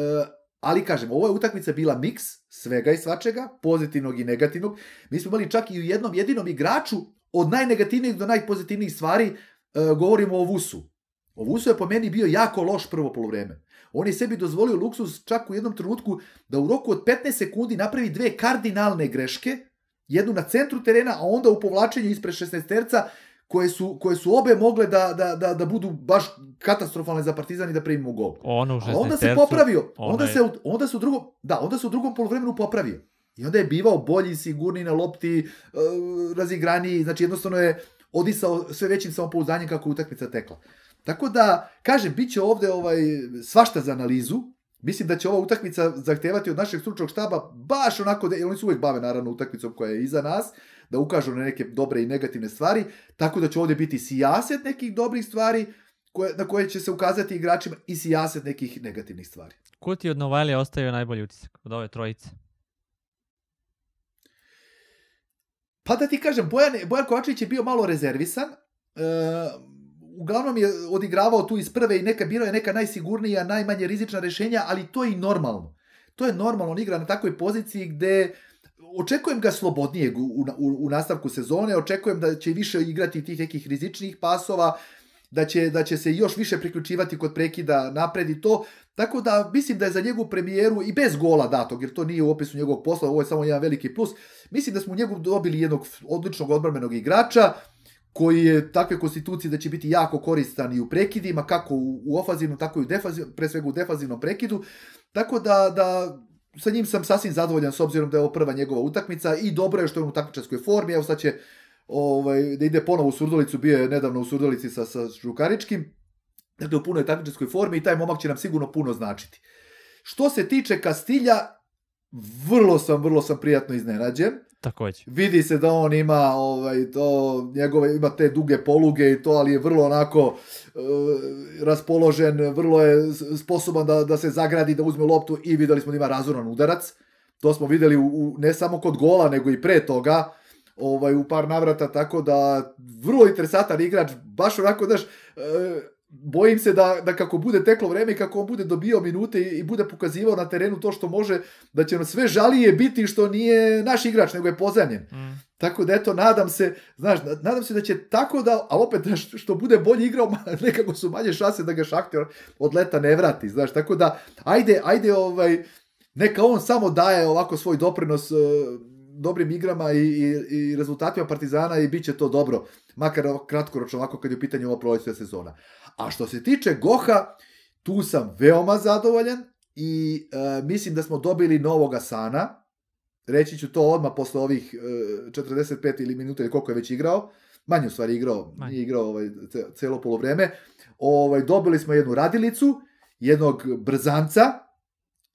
ali kažem, ovo je utakmica bila miks svega i svačega, pozitivnog i negativnog. Mi smo imali čak i u jednom jedinom igraču od najnegativnijih do najpozitivnijih stvari, uh, govorimo o Vusu. O Vusu je po meni bio jako loš prvo polovreme. On je sebi dozvolio luksus čak u jednom trenutku da u roku od 15 sekundi napravi dve kardinalne greške, jednu na centru terena, a onda u povlačenju ispred 16 terca, koje su, koje su obe mogle da, da, da, da budu baš katastrofalne za Partizan i da primimo gol. Ono u onda se popravio. Onda, se, onda se u drugom, da, onda se u drugom polovremenu popravio. I onda je bivao bolji, sigurniji na lopti, uh, razigraniji, znači jednostavno je odisao sve većim samopouzdanjem kako je utakmica tekla. Tako da, kažem, bit će ovde ovaj, svašta za analizu. Mislim da će ova utakmica zahtevati od našeg stručnog štaba baš onako, da, oni su uvek bave naravno utakmicom koja je iza nas, da ukažu na neke dobre i negativne stvari, tako da će ovde biti sijaset nekih dobrih stvari koje, na koje će se ukazati igračima i sijaset nekih negativnih stvari. Ko ti od Novajlija ostavio najbolji utisak od ove trojice? Pa da ti kažem, Bojan, Bojan Kovačević je bio malo rezervisan, e, uglavnom je odigravao tu iz prve i neka bilo je neka najsigurnija, najmanje rizična rešenja, ali to je i normalno. To je normalno, on igra na takvoj poziciji gde očekujem ga slobodnijeg u, u, u nastavku sezone, očekujem da će više igrati tih nekih rizičnih pasova, da će, da će se još više priključivati kod prekida napred i to, tako da mislim da je za njegovu premijeru i bez gola datog, jer to nije u opisu njegovog posla, ovo je samo jedan veliki plus, mislim da smo u njegu dobili jednog odličnog odbrmenog igrača, koji je takve konstitucije da će biti jako koristan i u prekidima, kako u, u ofazivnom, tako i u defazivnom, pre svega u defazivnom prekidu, tako da, da sa njim sam sasvim zadovoljan s obzirom da je ovo prva njegova utakmica i dobro je što je u takmičarskoj formi, evo sad će ovaj, da ide ponovo u Surdolicu, bio je nedavno u Surdolici sa, sa Žukaričkim, dakle u punoj takmičarskoj formi i taj momak će nam sigurno puno značiti. Što se tiče Kastilja, vrlo sam, vrlo sam prijatno iznenađen. Takođe. Vidi se da on ima ovaj to njegove ima te duge poluge i to, ali je vrlo onako e, raspoložen, vrlo je sposoban da, da se zagradi, da uzme loptu i videli smo da ima razoran udarac. To smo videli u, u, ne samo kod gola, nego i pre toga ovaj, u par navrata, tako da vrlo interesantan igrač, baš onako, daš, e, bojim se da, da kako bude teklo vreme i kako on bude dobio minute i, i bude pokazivao na terenu to što može, da će nam sve žalije biti što nije naš igrač, nego je pozemljen. Mm. Tako da eto, nadam se, znaš, nadam se da će tako da, ali opet da što bude bolje igrao, nekako su manje šanse da ga Šahter od leta ne vrati, znaš, tako da, ajde, ajde, ovaj, neka on samo daje ovako svoj doprinos uh, dobrim igrama i, i, i rezultatima Partizana i bit će to dobro, makar kratkoročno ovako kad je u pitanju ova prolećna sezona. A što se tiče Goha, Tu sam veoma zadovoljan i e, mislim da smo dobili novog Asana. Reći ću to odmah posle ovih e, 45 ili minuta ili koliko je već igrao. Manje u stvari igrao, Manje. nije igrao ovaj, ce- celo polovreme. Ovaj, dobili smo jednu radilicu, jednog brzanca,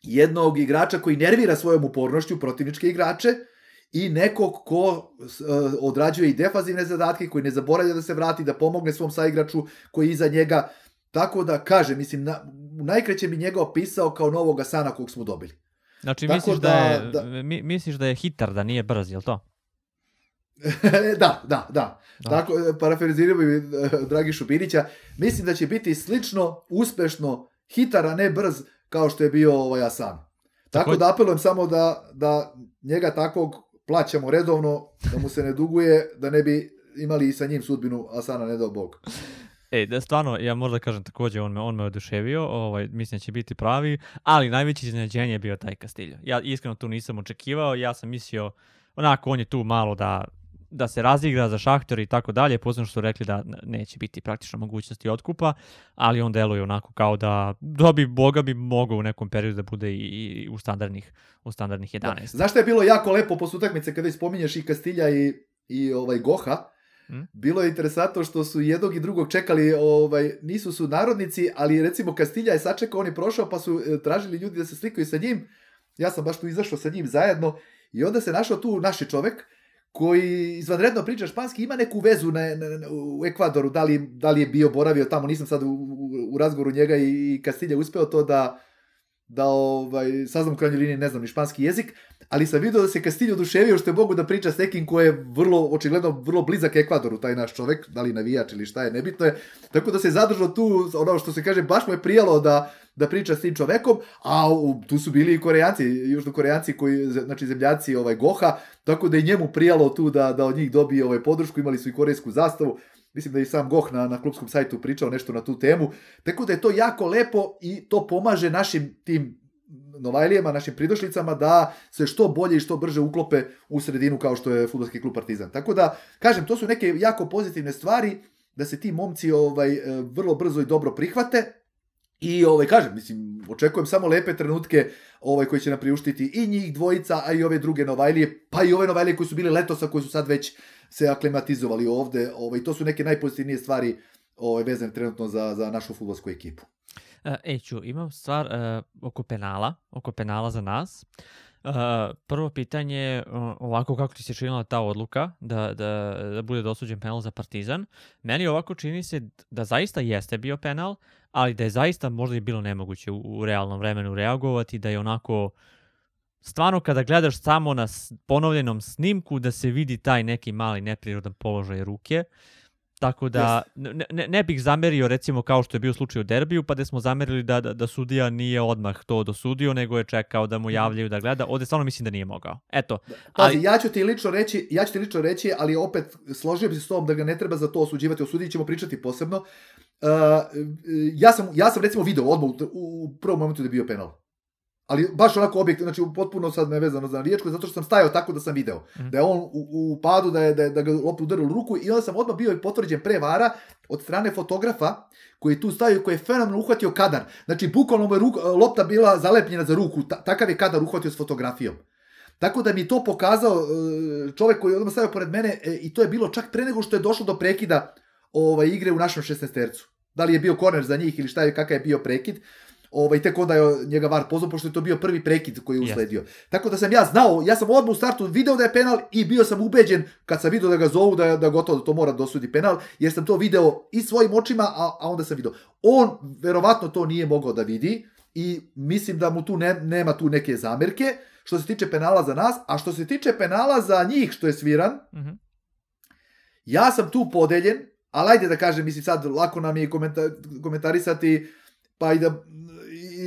jednog igrača koji nervira svojom upornošću protivničke igrače i nekog ko e, odrađuje i defazivne zadatke, koji ne zaboravlja da se vrati, da pomogne svom saigraču koji je iza njega. Tako da, kaže, mislim, na, najkreće bi njega opisao kao novog Asana kog smo dobili. Znači, Tako misliš da, da- je, da- Mi, misliš da je hitar, da nije brz, jel to? da, da, da. Da. Tako, e, parafrazirao bi e, Dragi Šupinića. Mislim da će biti slično, uspešno, hitar, a ne brz, kao što je bio ovaj Asan. Tako Takođe- da apelujem samo da, da njega takvog plaćamo redovno, da mu se ne duguje, da ne bi imali i sa njim sudbinu Asana, ne dao Bog. Ej, da stvarno, ja možda kažem takođe, on me, on me oduševio, ovaj, mislim da će biti pravi, ali najveće iznenađenje je bio taj Castillo. Ja iskreno tu nisam očekivao, ja sam mislio, onako, on je tu malo da, da se razigra za šahtor i tako dalje, poznam što su rekli da neće biti praktično mogućnosti otkupa, ali on deluje onako kao da, da bi Boga bi mogao u nekom periodu da bude i, i u standardnih, u standardnih 11. Znaš šta je bilo jako lepo posle utakmice kada već spominješ i Kastilja i, i ovaj Goha? Mm. Bilo je interesantno što su jednog i drugog čekali, ovaj, nisu su narodnici, ali recimo Kastilja je sačekao, on je prošao, pa su e, tražili ljudi da se slikaju sa njim. Ja sam baš tu izašao sa njim zajedno i onda se našao tu naši čovek koji izvanredno priča španski, ima neku vezu na, na, na- u Ekvadoru, da li, da li je bio boravio tamo, nisam sad u, u, u razgovoru njega i, i Kastilja uspeo to da, da ovaj, saznam u krajnjoj liniji, ne znam ni španski jezik, ali sam vidio da se Castillo oduševio što je mogu da priča s nekim ko je vrlo, očigledno, vrlo blizak Ekvadoru, taj naš čovek, da li navijač ili šta je, nebitno je, tako da se zadržao tu, ono što se kaže, baš mu je prijalo da, da priča s tim čovekom, a u, tu su bili i korejanci, južnokorejanci koji, znači zemljaci ovaj Goha, tako da je njemu prijalo tu da, da od njih dobije ovaj podršku, imali su i korejsku zastavu, mislim da je i sam Goh na, na klubskom sajtu pričao nešto na tu temu, tako da je to jako lepo i to pomaže našim tim Novajlijama, našim pridošlicama da se što bolje i što brže uklope u sredinu kao što je fudbalski klub Partizan. Tako da, kažem, to su neke jako pozitivne stvari da se ti momci ovaj e, vrlo brzo i dobro prihvate I ovaj kažem, mislim, očekujem samo lepe trenutke ovaj koji će nam priuštiti i njih dvojica, a i ove druge Novajlije, pa i ove Novajlije koji su bili letosa, koji su sad već se aklimatizovali ovde. Ovaj to su neke najpozitivnije stvari ovaj vezane trenutno za za našu fudbalsku ekipu. E, Ej, ču, imam stvar e, oko penala, oko penala za nas. E, prvo pitanje je ovako kako ti se činila ta odluka da, da, da bude dosuđen penal za Partizan. Meni ovako čini se da zaista jeste bio penal, ali da je zaista možda i bilo nemoguće u, u realnom vremenu reagovati, da je onako stvarno kada gledaš samo na ponovljenom snimku da se vidi taj neki mali neprirodan položaj ruke. Tako da ne, ne, ne bih zamerio recimo kao što je bio slučaj u derbiju pa da smo zamerili da, da, da sudija nije odmah to dosudio nego je čekao da mu javljaju da gleda. Ovde stvarno mislim da nije mogao. Eto, Pazi, Ali- ja ću ti lično reći, ja ću ti lično reći, ali opet složio bi se s tobom da ga ne treba za to osuđivati, o sudiji ćemo pričati posebno. Uh, ja, sam, ja sam recimo video odmah u, u prvom momentu da je bio penal. Ali baš onako objektivno, znači potpuno sad nevezano za navijačko, zato što sam stajao tako da sam video. Mhm. Da je on u, u padu, da je, da, je, da ga lopta udarila u ruku i onda sam odmah bio i potvrđen pre vara od strane fotografa koji je tu stavio, koji je fenomenalno uhvatio kadar. Znači, bukvalno mu je ruk, lopta bila zalepljena za ruku, ta, takav je kadar uhvatio s fotografijom. Tako da mi to pokazao e, čovek koji je odmah stavio pored mene e, i to je bilo čak pre nego što je došlo do prekida ovaj, igre u našem 16-tercu. Da li je bio koner za njih ili šta je, kakav je bio prekid. Ovaj, tek onda je njega VAR pozvao, pošto je to bio prvi prekid koji je usledio. Tako da sam ja znao, ja sam odmah u startu video da je penal i bio sam ubeđen kad sam video da ga zovu da, da gotovo da to mora dosudi penal, jer sam to video i svojim očima, a, a onda sam video. On verovatno to nije mogao da vidi i mislim da mu tu ne, nema tu neke zamerke što se tiče penala za nas, a što se tiče penala za njih što je sviran, Mhm. ja sam tu podeljen, ali ajde da kažem, mislim sad lako nam je i komenta, komentarisati, pa i da mm,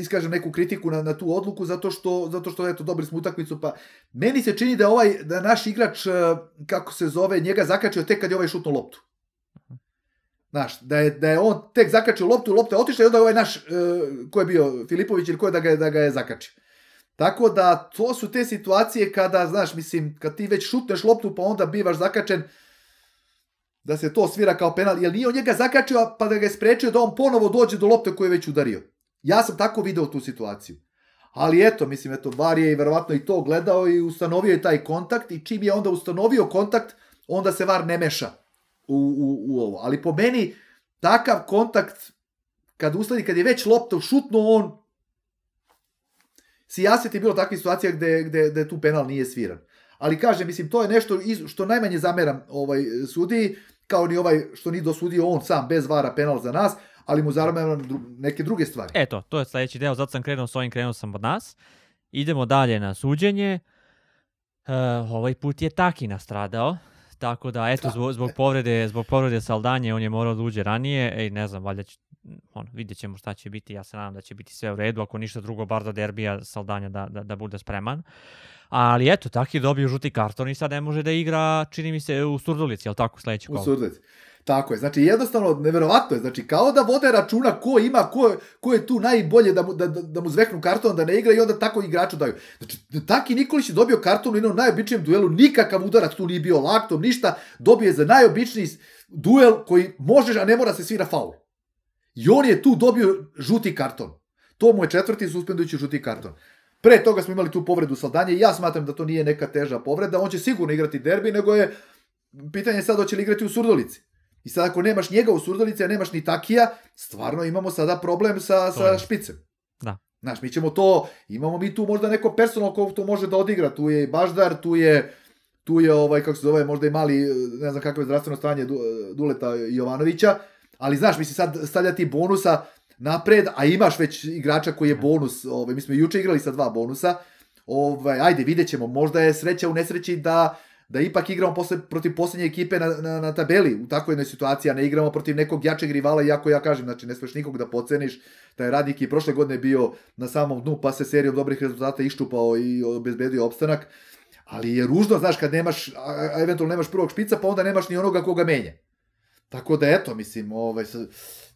iskažem neku kritiku na, na tu odluku zato što zato što eto dobili smo utakmicu pa meni se čini da ovaj da naš igrač eh, kako se zove njega zakačio tek kad je ovaj šutnuo loptu. Znaš, da je, da je on tek zakačio loptu, lopta je otišla i onda ovaj naš, uh, ko je bio, Filipović ili ko je da ga, je- da ga je zakačio. Tako da, to su te situacije kada, znaš, mislim, kad ti već šutneš loptu pa onda bivaš zakačen, da se to svira kao penal, jer nije on njega zakačio pa da ga je sprečio da on ponovo dođe do lopte koju je već udario. Ja sam tako video tu situaciju. Ali eto, mislim, eto, Bar je i verovatno i to gledao i ustanovio je taj kontakt i čim je onda ustanovio kontakt, onda se Var ne meša u, u, u ovo. Ali po meni, takav kontakt, kad usledi, kad je već lopta šutno on, si jaset je bilo takva situacija gde, gde, gde tu penal nije sviran. Ali kaže, mislim, to je nešto iz, što najmanje zameram ovaj sudiji, kao ni ovaj što ni dosudio on sam bez vara penal za nas, ali mu zameram neke druge stvari. Eto, to je sledeći deo, zato sam krenuo s ovim, krenuo sam od nas. Idemo dalje na suđenje. Uh, ovaj put je Taki nastradao. Tako da, eto, zbog, zbog povrede, zbog povrede Saldanje, on je morao da uđe ranije, ej, ne znam, valjda će, on, vidjet ćemo šta će biti, ja se nadam da će biti sve u redu, ako ništa drugo, bar do derbija Saldanja da, da, da bude spreman. Ali eto, tako je dobio žuti karton i sad ne može da igra, čini mi se, u Surdulici, jel tako, sledeći kolo? U Surdulici. Tako je, znači jednostavno neverovatno je, znači kao da vode računa ko ima, ko, ko je tu najbolje da mu, da, da, da mu zveknu karton da ne igra i onda tako igraču daju. Znači, Taki Nikolić je dobio karton u jednom najobičnijem duelu, nikakav udarac tu nije bio laktom, ništa, dobije za najobičniji duel koji možeš, a ne mora se svira faul. I on je tu dobio žuti karton. To mu je četvrti suspendujući žuti karton. Pre toga smo imali tu povredu Saldanje ja smatram da to nije neka teža povreda, on će sigurno igrati derbi, nego je pitanje sad hoće li igrati u Surdolici. I sad ako nemaš njega u Surdolici, a nemaš ni Takija, stvarno imamo sada problem sa, sa špicem. Da. Znaš, mi ćemo to, imamo mi tu možda neko personal ko to može da odigra, tu je i Baždar, tu je tu je ovaj kako se zove možda i mali ne znam kakvo je zdravstveno stanje Duleta Jovanovića, ali znaš, misli sad stavljati bonusa napred, a imaš već igrača koji je bonus, ovaj, mi smo juče igrali sa dva bonusa, ovaj, ajde, vidjet ćemo, možda je sreća u nesreći da da ipak igramo posle, protiv poslednje ekipe na, na, na tabeli. U takvoj jednoj situaciji, a ne igramo protiv nekog jačeg rivala, iako ja kažem, znači ne smeš nikog da poceniš, taj radnik i prošle godine bio na samom dnu, pa se serijom dobrih rezultata iščupao i obezbedio opstanak, ali je ružno, znaš, kad nemaš, a eventualno nemaš prvog špica, pa onda nemaš ni onoga koga menja. Tako da, eto, mislim, ovaj,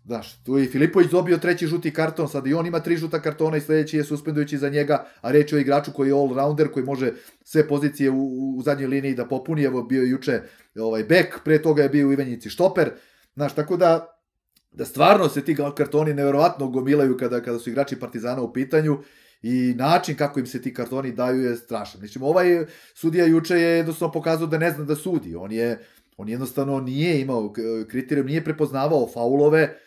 Znaš, tu je Filipović dobio treći žuti karton, sad i on ima tri žuta kartona i sledeći je suspendujući za njega, a reč je o igraču koji je all-rounder, koji može sve pozicije u, u zadnjoj liniji da popuni, evo bio je juče ovaj, bek, pre toga je bio u Ivanjici štoper, znaš, tako da, da stvarno se ti kartoni neverovatno gomilaju kada, kada su igrači Partizana u pitanju i način kako im se ti kartoni daju je strašan. Znači, ovaj sudija juče je jednostavno pokazao da ne zna da sudi, on je on jednostavno nije imao kriterijum, nije prepoznavao faulove,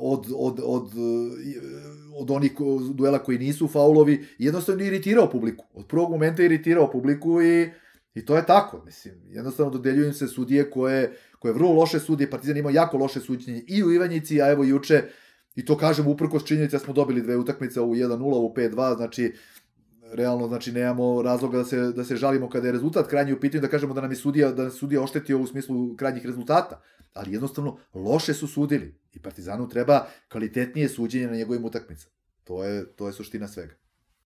od, od, od, eh, od onih duela koji nisu faulovi, jednostavno iritirao publiku. Od prvog momenta iritirao publiku i, i to je tako. Mislim, jednostavno dodeljuju se sudije koje, koje vrlo loše sudije, Partizan ima jako loše suđenje i u Ivanjici, a evo juče, i to kažem uprkos činjenici da smo dobili dve utakmice u 1-0, u 5-2, znači realno znači nemamo razloga da se da se žalimo kada je rezultat krajnji u pitanju da kažemo da nam je sudija da nas sudija oštetio u smislu krajnjih rezultata ali jednostavno loše su sudili i Partizanu treba kvalitetnije suđenje na njegovim utakmicama. To je, to je suština svega.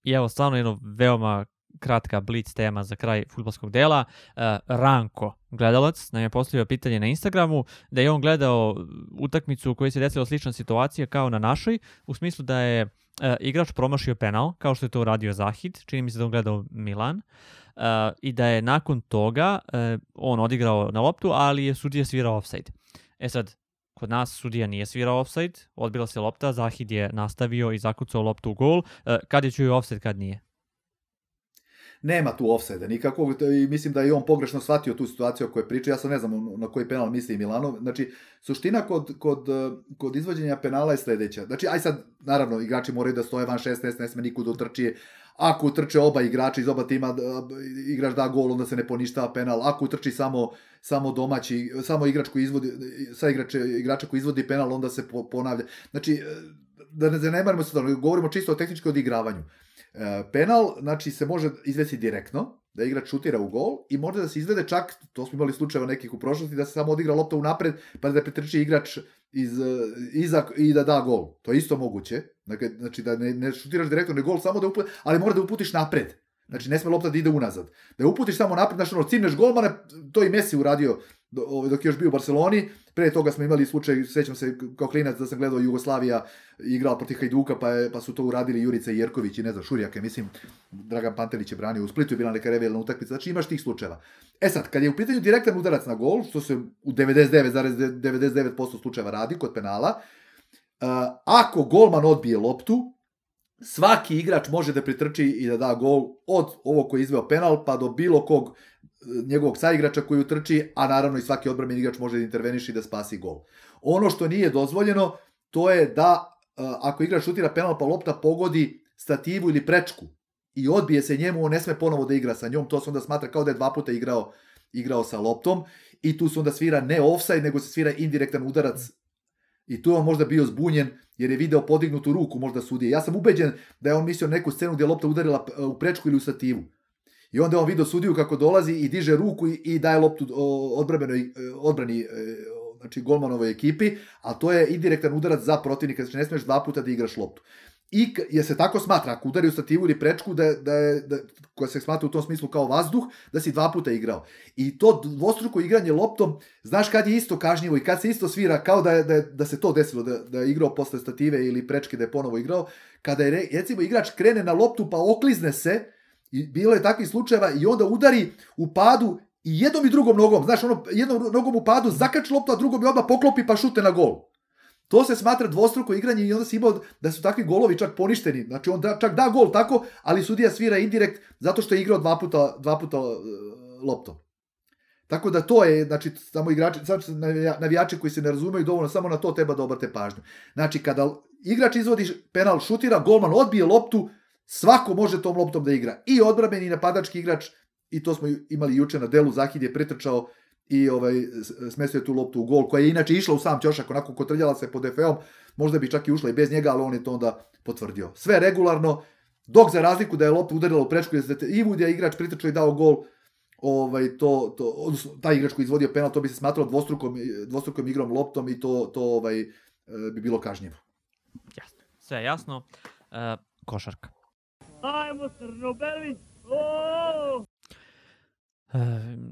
I evo, stvarno jedno veoma kratka blic tema za kraj futbolskog dela. Uh, Ranko, gledalac, nam je postavio pitanje na Instagramu da je on gledao utakmicu u kojoj se desila slična situacija kao na našoj, u smislu da je uh, igrač promašio penal, kao što je to uradio Zahid, čini mi se da on gledao Milan. Uh, i da je nakon toga uh, on odigrao na loptu, ali je sudija svirao offside. E sad, kod nas sudija nije svirao offside, odbila se lopta, Zahid je nastavio i zakucao loptu u gol. Uh, kad je čuo offside, kad nije? Nema tu offside nikakvog i mislim da je on pogrešno shvatio tu situaciju o kojoj priča. Ja sam ne znam na koji penal misli Milano. Znači, suština kod, kod, kod izvođenja penala je sledeća. Znači, aj sad, naravno, igrači moraju da stoje van 16, ne sme niko da utrči, Ako utrče oba igrača iz oba tima, igrač da gol, onda se ne poništava penal. Ako utrči samo, samo domaći, samo igrač koji izvodi, sa igrače, igrača koji izvodi penal, onda se ponavlja. Znači, da ne zanemarimo se da govorimo čisto o tehničkom odigravanju. E, penal, znači, se može izvesti direktno, da igrač šutira u gol i može da se izvede čak, to smo imali slučajeva nekih u prošlosti, da se samo odigra lopta unapred, pa da pretrči igrač iz, iza i da da gol. To je isto moguće. Dakle, znači da ne, ne šutiraš direktno, ne gol, samo da uputiš, ali mora da uputiš napred. Znači, ne sme lopta da ide unazad. Da je uputiš samo napred, znači, ono, cimneš golmana, to i Messi uradio ovaj, dok je još bio u Barceloni, pre toga smo imali slučaj, sećam se kao klinac da sam gledao Jugoslavija igrala protiv Hajduka, pa, je, pa su to uradili Jurica Jerković i ne znam, Šurjake, mislim, Dragan Pantelić je branio u Splitu, je bila neka revijalna utakmica, znači imaš tih slučajeva. E sad, kad je u pitanju direktan udarac na gol, što se u 99,99% slučajeva radi kod penala, ako golman odbije loptu, svaki igrač može da pritrči i da da gol od ovog koji je izveo penal pa do bilo kog e, njegovog saigrača koji utrči, a naravno i svaki odbranbeni igrač može da interveniše i da spasi gol. Ono što nije dozvoljeno, to je da ako igrač šutira penal pa lopta pogodi stativu ili prečku i odbije se njemu, on ne sme ponovo da igra sa njom, to se onda smatra kao da je dva puta igrao, igrao sa loptom i tu se onda svira ne offside, nego se svira indirektan udarac i tu je on možda bio zbunjen jer je video podignutu ruku možda sudije. Ja sam ubeđen da je on mislio neku scenu gdje je lopta udarila u prečku ili u stativu. I onda on video sudiju kako dolazi i diže ruku i, daje loptu odbranbenoj odbrani e, znači golmanovoj ekipi, a to je indirektan udarac za protivnika, znači ne smiješ dva puta da igraš loptu. I je se tako smatra, ako udari u stativu ili prečku, da, da da, koja se smatra u tom smislu kao vazduh, da si dva puta igrao. I to dvostruko igranje loptom, znaš kad je isto kažnjivo i kad se isto svira, kao da, da, da se to desilo, da, da je igrao posle stative ili prečke da je ponovo igrao, kada je, recimo, igrač krene na loptu pa oklizne se, i bilo je takvih slučajeva i onda udari u padu i jednom i drugom nogom, znaš, ono, jednom nogom u padu zakači loptu, a drugom je odmah poklopi pa šute na gol. To se smatra dvostruko igranje i onda se imao da su takvi golovi čak poništeni. Znači on da, čak da gol tako, ali sudija svira indirekt zato što je igrao dva puta, dva puta uh, loptom. Tako da to je, znači, samo igrači, znači, navijači koji se ne razumiju dovoljno, samo na to treba da obrate pažnju. Znači, kada igrač izvodi penal, šutira, golman odbije loptu, svako može tom loptom da igra. I odbrambeni i napadački igrač, i to smo imali juče na delu, Zahid je pretrčao i ovaj, smestio je tu loptu u gol, koja je inače išla u sam ćošak, onako kotrljala se pod DF-om, možda bi čak i ušla i bez njega, ali on je to onda potvrdio. Sve regularno, dok za razliku da je lopta udarila u prečku, i Vud je igrač pritrčao i dao gol, ovaj, to, to, odnosno, taj igrač koji izvodio penal, to bi se smatralo dvostrukom, dvostrukom igrom loptom i to, to ovaj, e, bi bilo kažnjivo. Jasno. Sve jasno. Uh, košarka. Ajmo Crnobeli! Oh! E,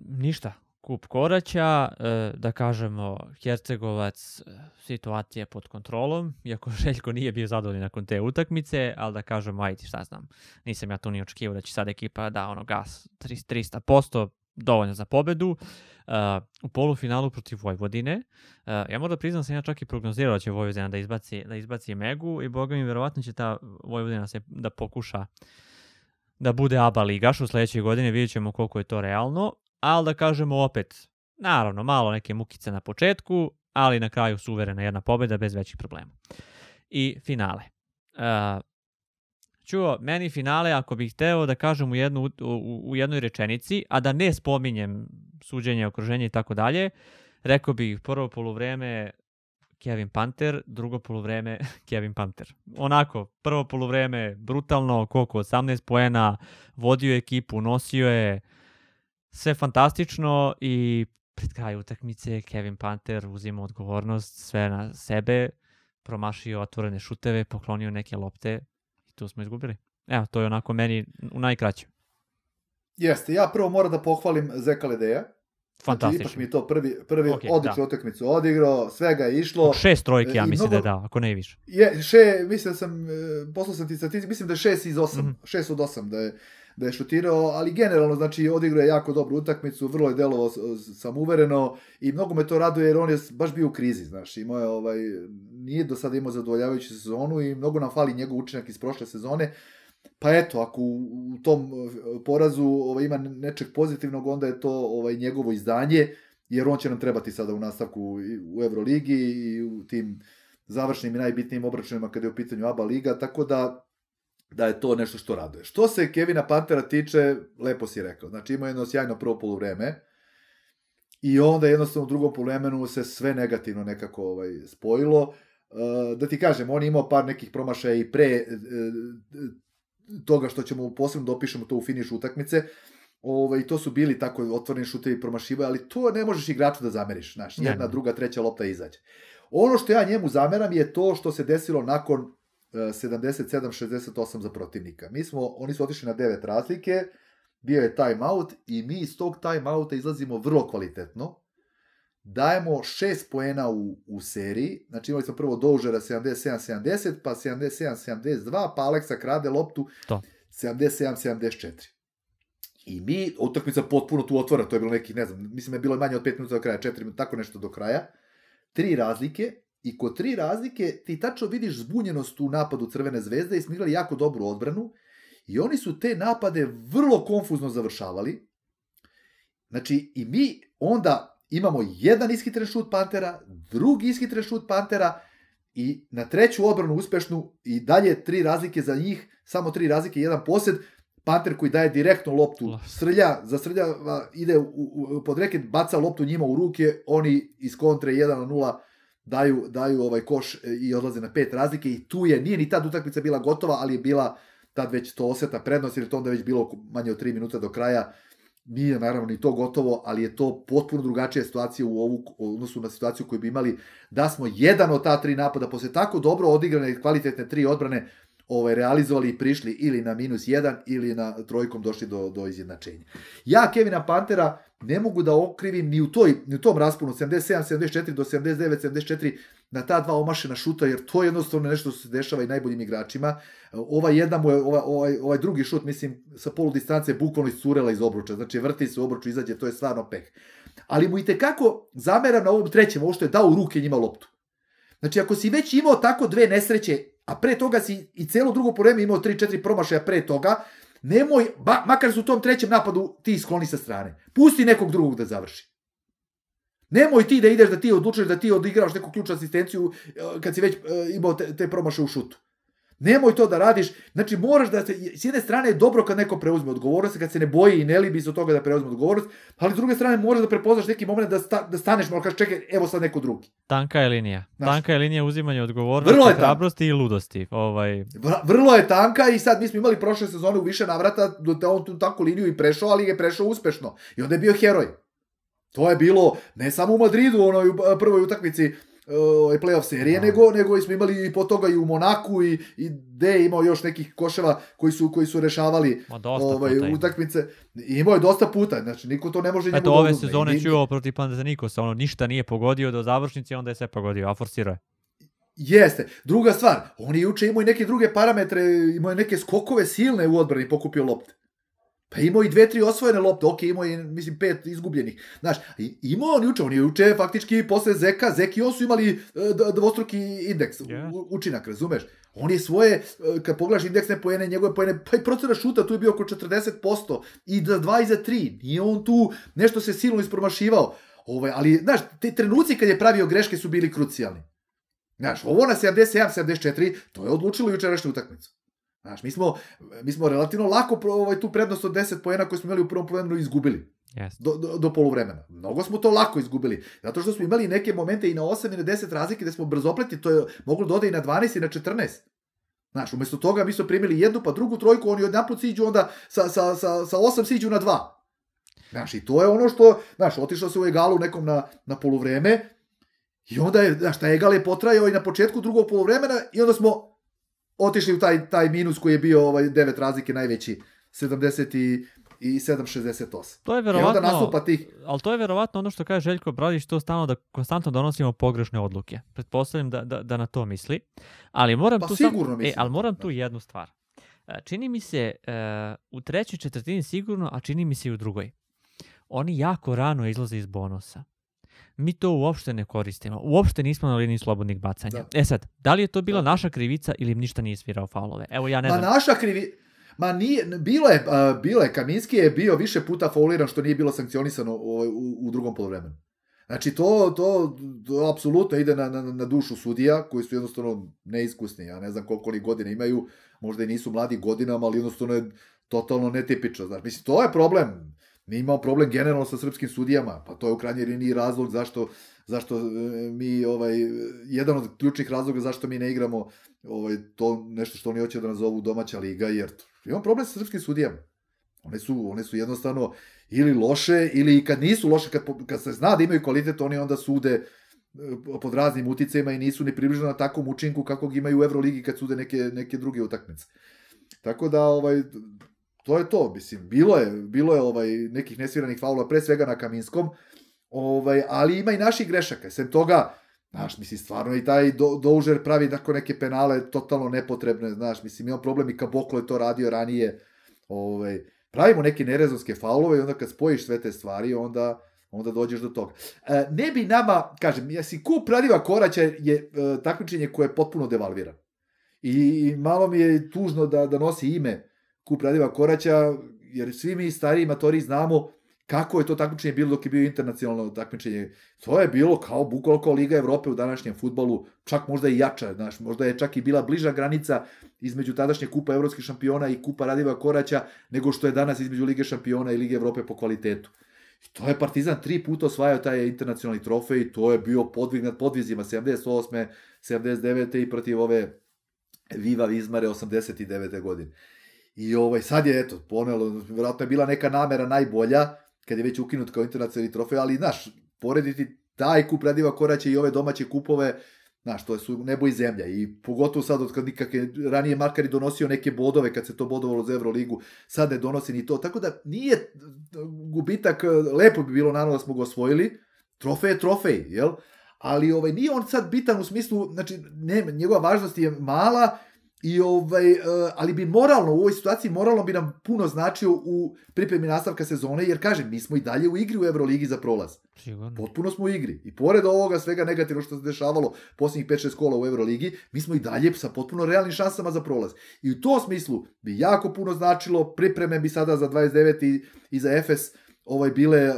ništa, kup Koraća, e, da kažemo Hercegovac e, situacija pod kontrolom, iako Željko nije bio zadovoljan nakon te utakmice, ali da kažemo, ajde šta znam, nisam ja tu ni očekivao da će sad ekipa da ono gas 300%, dovoljno za pobedu. Uh, u polufinalu protiv Vojvodine. Ja moram da priznam da sam ja čak i prognozirao da će Vojvodina da izbaci, da izbaci Megu i boga mi verovatno će ta Vojvodina se da pokuša da bude ABA ligaš u sledećoj godini, vidjet ćemo koliko je to realno, ali da kažemo opet, naravno, malo neke mukice na početku, ali na kraju suverena jedna pobjeda bez većih problema. I finale. Uh, čuo, meni finale, ako bih hteo da kažem u, jednu, u, u jednoj rečenici, a da ne spominjem suđenje, okruženje i tako dalje, rekao bih prvo poluvreme Kevin Panter, drugo poluvreme Kevin Panter. Onako, prvo poluvreme brutalno, koliko, 18 poena, vodio ekipu, nosio je, sve fantastično i pred kraju utakmice Kevin Panter uzima odgovornost sve na sebe, promašio otvorene šuteve, poklonio neke lopte i tu smo izgubili. Evo, to je onako meni u najkraćem. Jeste, ja prvo moram da pohvalim Zeka Ledeja. Fantastično. Znači, ipak mi to prvi, prvi okay, odličnu da. utakmicu odigrao, sve ga je išlo. Šest trojke, ja mislim mnogo, da je da, ako ne i više. Je, še, mislim da sam, e, poslao sam ti statistiku, mislim da je šest iz osam, mm -hmm. šest od osam, da je, da je šutirao, ali generalno znači odigrao je jako dobru utakmicu, vrlo je delovao uvereno i mnogo me to raduje jer on je baš bio u krizi, znaš, imao je ovaj nije do sada imao zadovoljavajuću sezonu i mnogo nam fali njegov učinak iz prošle sezone. Pa eto, ako u, u tom eh, porazu ovaj, ima nečeg pozitivnog, onda je to ovaj njegovo izdanje, jer on će nam trebati sada u nastavku u Euroligi i u tim završnim i najbitnijim obračunima kada je u pitanju ABA liga, tako da da je to nešto što raduje. Što se Kevina Pantera tiče, lepo si rekao. Znači ima jedno sjajno prvo poluvreme i onda jednostavno u drugom poluvremenu se sve negativno nekako ovaj, spojilo. Uh, da ti kažem, on je imao par nekih promašaja i pre uh, toga što ćemo posebno dopišemo to u finišu utakmice. Ovaj, to su bili tako otvoreni šutevi promašiva, ali to ne možeš igraču da zameriš. Znaš, jedna, druga, treća lopta izađe. Ono što ja njemu zameram je to što se desilo nakon 77-68 za protivnika. Mi smo, oni su otišli na 9 razlike, bio je time out i mi iz tog time outa izlazimo vrlo kvalitetno. Dajemo 6 poena u, u seriji, znači imali smo prvo Dožera 77-70, pa 77-72, pa Aleksa krade loptu 77-74. I mi, utakmica potpuno tu otvora, to je bilo neki, ne znam, mislim da je bilo manje od 5 minuta do kraja, 4 minuta, tako nešto do kraja. Tri razlike, i kod tri razlike ti tačno vidiš zbunjenost u napadu Crvene zvezde i smo igrali jako dobru odbranu. I oni su te napade vrlo konfuzno završavali. Znači, i mi onda imamo jedan ishitren šut Pantera, drugi ishitren šut Pantera i na treću odbranu uspešnu i dalje tri razlike za njih, samo tri razlike, jedan posed, Panter koji daje direktno loptu, srlja, zasrlja, ide u, u, pod reket, baca loptu njima u ruke, oni iz kontre 1 na 0 daju, daju ovaj koš i odlaze na pet razlike i tu je, nije ni tad utakmica bila gotova, ali je bila tad već to oseta prednost, jer je to onda već bilo manje od 3 minuta do kraja, nije naravno ni to gotovo, ali je to potpuno drugačija situacija u ovu odnosu na situaciju koju bi imali da smo jedan od ta tri napada. Posle tako dobro odigrane i kvalitetne tri odbrane ovaj, realizovali i prišli ili na minus 1 ili na trojkom došli do, do izjednačenja. Ja Kevina Pantera ne mogu da okrivim ni u, toj, ni u tom rasponu 77, 74 do 79, 74 na ta dva omašena šuta, jer to je jednostavno nešto što se dešava i najboljim igračima. Ovaj jedan mu je, ovaj, ovaj, ovaj drugi šut, mislim, sa polu distance bukvalno iscurela iz obruča, znači vrti se u obruču, izađe, to je stvarno peh. Ali mu i tekako zameram na ovom trećem, ovo što je dao u ruke njima loptu. Znači, ako si već imao tako dve nesreće, a pre toga si i celo drugo poreme imao 3-4 promašaja pre toga, nemoj, ba, makar su u tom trećem napadu ti skloni sa strane. Pusti nekog drugog da završi. Nemoj ti da ideš da ti odlučuješ da ti odigraš neku ključnu asistenciju eh, kad si već eh, imao te, te promaše u šutu. Nemoj to da radiš. Znači, moraš da se, s jedne strane je dobro kad neko preuzme odgovornost, kad se ne boji i ne libi iz toga da preuzme odgovornost, ali s druge strane moraš da prepoznaš neki moment da, sta, da staneš, malo kažeš, čekaj, evo sad neko drugi. Tanka je linija. Znaš, tanka je linija uzimanja odgovornosti, vrlo je hrabrosti i ludosti. Ovaj... Vrlo je tanka i sad mi smo imali prošle sezone u više navrata da on tu takvu liniju i prešao, ali je prešao uspešno. I onda je bio heroj. To je bilo ne samo u Madridu, onoj prvoj utakmici ovaj play-off serije, no. nego nego smo imali i po toga i u Monaku i i de imao još nekih koševa koji su koji su rešavali ovaj utakmice. I imao je dosta puta, znači niko to ne može njemu. Eto ove sezone čuo protiv Panathinaikosa, ono ništa nije pogodio do završnice, onda je sve pogodio, a forsirao je. Jeste. Druga stvar, on je juče imao i neke druge parametre, imao je neke skokove silne u odbrani, pokupio lopte. Pa imao i dve, tri osvojene lopte, ok, imao i, mislim, pet izgubljenih. Znaš, imao on juče, on je juče faktički posle Zeka, Zek i on su imali uh, dvostruki indeks, yeah. učinak, razumeš? On je svoje, uh, kad pogledaš indeksne pojene, njegove pojene, pa i procena šuta tu je bio oko 40%, i za dva i za tri. Nije on tu nešto se silno ispromašivao. Ovaj, ali, znaš, te trenuci kad je pravio greške su bili krucijalni. Znaš, ovo na 77, 74, to je odlučilo jučerašnju utakmicu. Znaš, mi smo, mi smo relativno lako ovaj, tu prednost od 10 poena koju smo imali u prvom polovremenu izgubili. Yes. Do, do, do poluvremena. Mnogo smo to lako izgubili. Zato što smo imali neke momente i na 8 i na 10 razlike gde smo brzopleti, to je moglo da ode i na 12 i na 14. Znaš, umesto toga mi smo primili jednu pa drugu trojku, oni odnaput siđu onda sa, sa, sa, sa 8 siđu na 2. Znaš, i to je ono što, znaš, otišao se u egalu nekom na, na poluvreme i onda je, znaš, taj egal je potrajao i na početku drugog poluvremena i onda smo otišli u taj, taj minus koji je bio ovaj, devet razlike najveći, 70 i, i 7,68. To je verovatno, I onda nastupa tih... ali to je verovatno ono što kaže Željko Bradić, to stalno da konstantno donosimo pogrešne odluke. Pretpostavljam da, da, da na to misli. Ali moram pa tu sigurno sam, mislim. E, ali moram tu jednu stvar. E, čini mi se uh, u trećoj četvrtini sigurno, a čini mi se i u drugoj. Oni jako rano izlaze iz bonusa mi to uopšte ne koristimo. Uopšte nismo na liniji slobodnih bacanja. Da. E sad, da li je to bila da. naša krivica ili ništa nije svirao faulove? Evo ja ne Ma znam. naša krivi... Ma nije, bilo je, uh, bilo je, Kaminski je bio više puta fauliran što nije bilo sankcionisano u, u, u drugom polovremenu. Znači to, to, to apsolutno ide na, na, na dušu sudija koji su jednostavno neiskusni. Ja ne znam koliko oni godine imaju, možda i nisu mladi godinama, ali jednostavno je totalno netipično. Znači, mislim, to je problem Mi imamo problem generalno sa srpskim sudijama, pa to je u krajnjoj liniji razlog zašto zašto e, mi ovaj jedan od ključnih razloga zašto mi ne igramo ovaj to nešto što oni hoće da nazovu domaća liga jer imamo problem sa srpskim sudijama. One su one su jednostavno ili loše ili kad nisu loše kad kad se zna da imaju kvalitet oni onda sude e, pod raznim uticajima i nisu ni približno na takvom učinku kakvog imaju u Evroligi kad sude neke neke druge utakmice. Tako da ovaj to je to, mislim, bilo je, bilo je ovaj nekih nesviranih faula, pre svega na Kaminskom, ovaj, ali ima i naših grešaka. Sem toga, znaš, mislim, stvarno i taj do, Doužer pravi tako neke penale totalno nepotrebne, znaš, mislim, ima problem i Kaboklo je to radio ranije, ovaj, pravimo neke nerezonske faulove i onda kad spojiš sve te stvari, onda, onda dođeš do toga. E, ne bi nama, kažem, jesi kup Radiva Koraća je e, takmičenje koje je potpuno devalvirano. I, I malo mi je tužno da, da nosi ime kup Radiva Koraća, jer svi mi stariji matori znamo kako je to takmičenje bilo dok je bio internacionalno takmičenje. To je bilo kao bukvalno Liga Evrope u današnjem futbolu, čak možda i jača, znaš, možda je čak i bila bliža granica između tadašnje kupa evropskih šampiona i kupa Radiva Koraća nego što je danas između Lige šampiona i Lige Evrope po kvalitetu. I to je Partizan tri puta osvajao taj internacionalni trofej, to je bio podvig nad podvizima 78. 79. i protiv ove Viva Vizmare 89. godine. I ovaj, sad je, eto, ponelo, vjerojatno je bila neka namera najbolja, kad je već ukinut kao internacionalni trofej, ali, znaš, porediti taj kup Radiva Koraća i ove domaće kupove, Znaš, to su nebo i zemlja. I pogotovo sad od kad nikakve, ranije Markar donosio neke bodove kad se to bodovalo za Euroligu, sad ne donosi ni to, tako da nije gubitak, lepo bi bilo naravno da smo ga osvojili, trofej je trofej, jel? Ali ovaj, nije on sad bitan u smislu, znači, ne, njegova važnost je mala, I ovaj, ali bi moralno, u ovoj situaciji moralno bi nam puno značio u pripremi nastavka sezone, jer kažem, mi smo i dalje u igri u Euroligi za prolaz. Sigurno. Potpuno smo u igri. I pored ovoga svega negativno što se dešavalo posljednjih 5-6 kola u Euroligi, mi smo i dalje sa potpuno realnim šansama za prolaz. I u tom smislu bi jako puno značilo, pripreme bi sada za 29 i, i za Efes ovaj, bile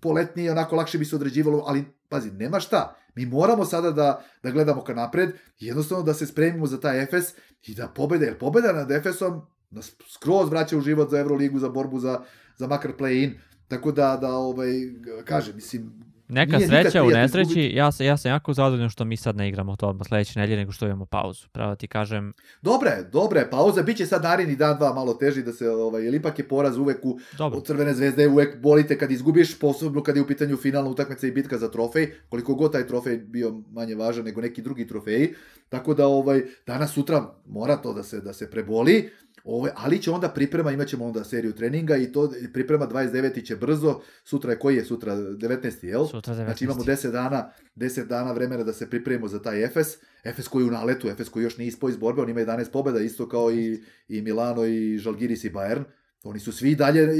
poletnije, onako lakše bi se određivalo, ali pazi, nema šta. Mi moramo sada da, da gledamo ka napred, jednostavno da se spremimo za taj Efes i da pobede, jer pobeda nad Efesom nas skroz vraća u život za Euroligu, za borbu za, za makar play-in, tako da, da ovaj, kaže, mislim, Neka Nije sreća u nesreći, izgubiti. ja, sam, ja sam jako zadovoljan što mi sad ne igramo to odmah sledeće nedelje nego što imamo pauzu. Pravo da ti kažem, dobra je pauza, bit će sad naredni dan, dva malo teži da se, ovaj, jer ipak je poraz uvek u, dobro, od Crvene zvezde, uvek bolite kad izgubiš, posebno kad je u pitanju finalna utakmica i bitka za trofej, koliko god taj trofej bio manje važan nego neki drugi trofeji, tako da ovaj, danas sutra mora to da se, da se preboli, Ove, ali će onda priprema, imat ćemo onda seriju treninga i to priprema 29. će brzo, sutra je koji je sutra, 19. jel? sutra 19. Znači imamo 10 dana, 10 dana vremena da se pripremimo za taj Efes. Efes koji je u naletu, Efes koji još nije ispao iz borbe, on ima 11 pobjeda, isto kao i, i Milano i Žalgiris i Bayern. Oni su svi dalje, e,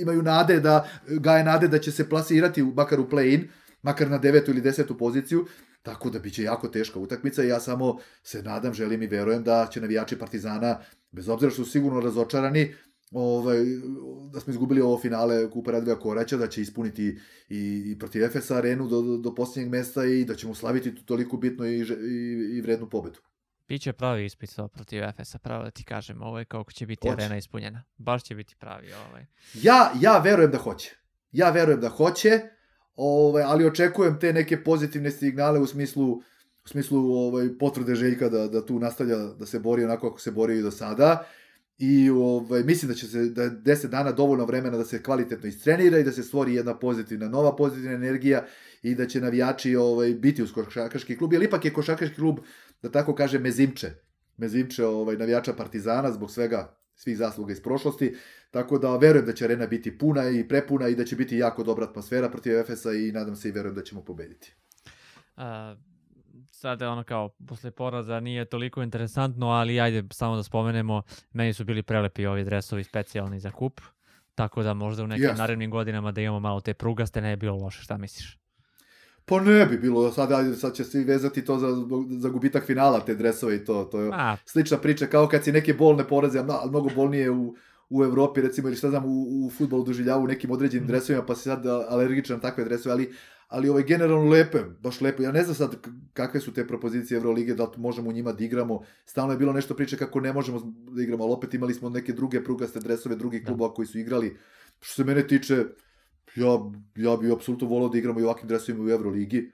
imaju nade da, gaje nade da će se plasirati makar u play-in, makar na devetu ili desetu poziciju, tako da biće jako teška utakmica i ja samo se nadam, želim i verujem da će navijači Partizana, bez obzira što su sigurno razočarani, ovaj, da smo izgubili ovo finale Kupa Radvija Koraća, da će ispuniti i, i protiv Efesa arenu do, do, do posljednjeg mesta i da ćemo slaviti tu toliko bitnu i, i, i vrednu pobedu. Biće pravi ispit to protiv Efesa, pravo da ti kažem, ovo je kako će biti Hoće. arena ispunjena. Baš će biti pravi ovaj. Ja, ja verujem da hoće. Ja verujem da hoće, ovaj, ali očekujem te neke pozitivne signale u smislu u smislu ovaj potvrde Željka da, da tu nastavlja da se bori onako kako se borio i do sada. I ovaj, mislim da će se da je 10 dana dovoljno vremena da se kvalitetno istrenira i da se stvori jedna pozitivna, nova pozitivna energija i da će navijači ovaj, biti uz košarkaški klub, jer ipak je košarkaški klub, da tako kaže, mezimče. Mezimče ovaj, navijača Partizana zbog svega svih zasluga iz prošlosti, tako da verujem da će arena biti puna i prepuna i da će biti jako dobra atmosfera protiv Efesa i nadam se i verujem da ćemo pobediti. Uh, sad je ono kao, posle poraza nije toliko interesantno, ali ajde samo da spomenemo, meni su bili prelepi ovi dresovi specijalni za kup, tako da možda u nekim Jeste. narednim godinama da imamo malo te prugaste ne bi bilo loše, šta misliš? Pa ne bi bilo, sad, ajde, sad će svi vezati to za, za gubitak finala, te dresove i to. To je A, slična priča kao kad si neke bolne poraze, a mnogo bolnije u, u Evropi, recimo, ili šta znam, u, u futbolu doživljavu nekim određenim Mhm. dresovima, pa si sad alergičan na takve dresove, ali, ali ovaj, generalno lepe, baš lepe. Ja ne znam sad kakve su te propozicije Evrolige, da li možemo u njima da igramo. Stalno je bilo nešto priče kako ne možemo da igramo, ali opet imali smo neke druge prugaste dresove drugih Da. klubova koji su igrali. Što se mene tiče, ja, ja bi apsolutno volao da igramo i ovakvim dresovima u Euroligi.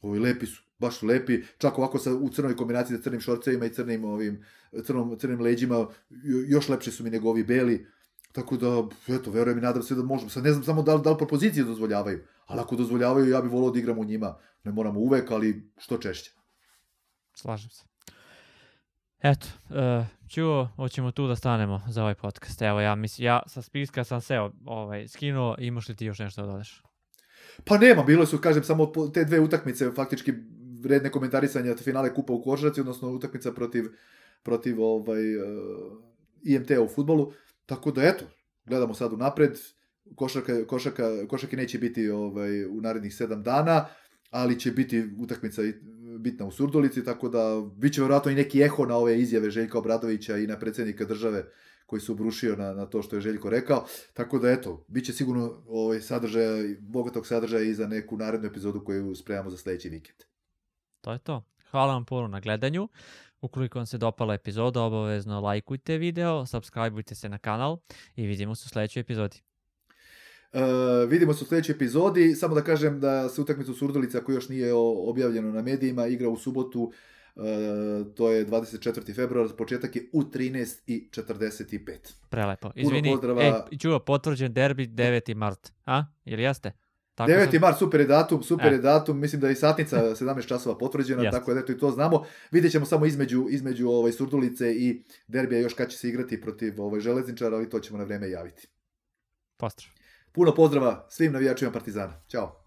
Ovi lepi su, baš su lepi. Čak ovako sa, u crnoj kombinaciji sa crnim šorcevima i crnim ovim crnom, crnim leđima, jo- još lepši su mi nego ovi beli. Tako da, eto, verujem i nadam se da možemo. Sad ne znam samo da li, da li propozicije dozvoljavaju, ali ako dozvoljavaju, ja bih volao da igram u njima. Ne moramo uvek, ali što češće. slažem se. Eto, uh, Čuo, hoćemo tu da stanemo za ovaj podcast. Evo, ja, mislim, ja sa spiska sam se ovaj, skinuo, imaš li ti još nešto da dodaš? Pa nema, bilo su, kažem, samo te dve utakmice, faktički vredne komentarisanja finale kupa u košarci, odnosno utakmica protiv, protiv ovaj, uh, IMT-a u futbolu. Tako da, eto, gledamo sad u napred, košarka, košarka, košarke neće biti ovaj, u narednih sedam dana, ali će biti utakmica bitna u Surdulici, tako da bit će vjerojatno i neki eho na ove izjave Željka Obradovića i na predsjednika države koji se obrušio na, na to što je Željko rekao. Tako da eto, bit će sigurno ovaj sadržaja, bogatog sadržaja i za neku narednu epizodu koju spremamo za sledeći vikend. To je to. Hvala vam puno na gledanju. Ukoliko vam se dopala epizoda, obavezno lajkujte video, subscribeujte se na kanal i vidimo se u sledećoj epizodi. E, vidimo se u sledećoj epizodi. Samo da kažem da se utakmica u Surdulici, ako još nije o- objavljeno na medijima, igra u subotu, e, to je 24. februar, početak je u 13.45. Prelepo. Izvini, pozdrava. ej, čuva, potvrđen derbi 9. mart. A? Ili jeste? Tako 9. sam- mart, super je datum, super E. je datum, mislim da je i satnica 17 časova potvrđena, Jeste. tako da eto i to znamo. Vidjet ćemo samo između, između ovaj, Surdulice i derbija još kad će se igrati protiv ovaj, železničara, ali to ćemo na vreme javiti. Pozdrav. Puno pozdrava svim navijačima Partizana. Ćao.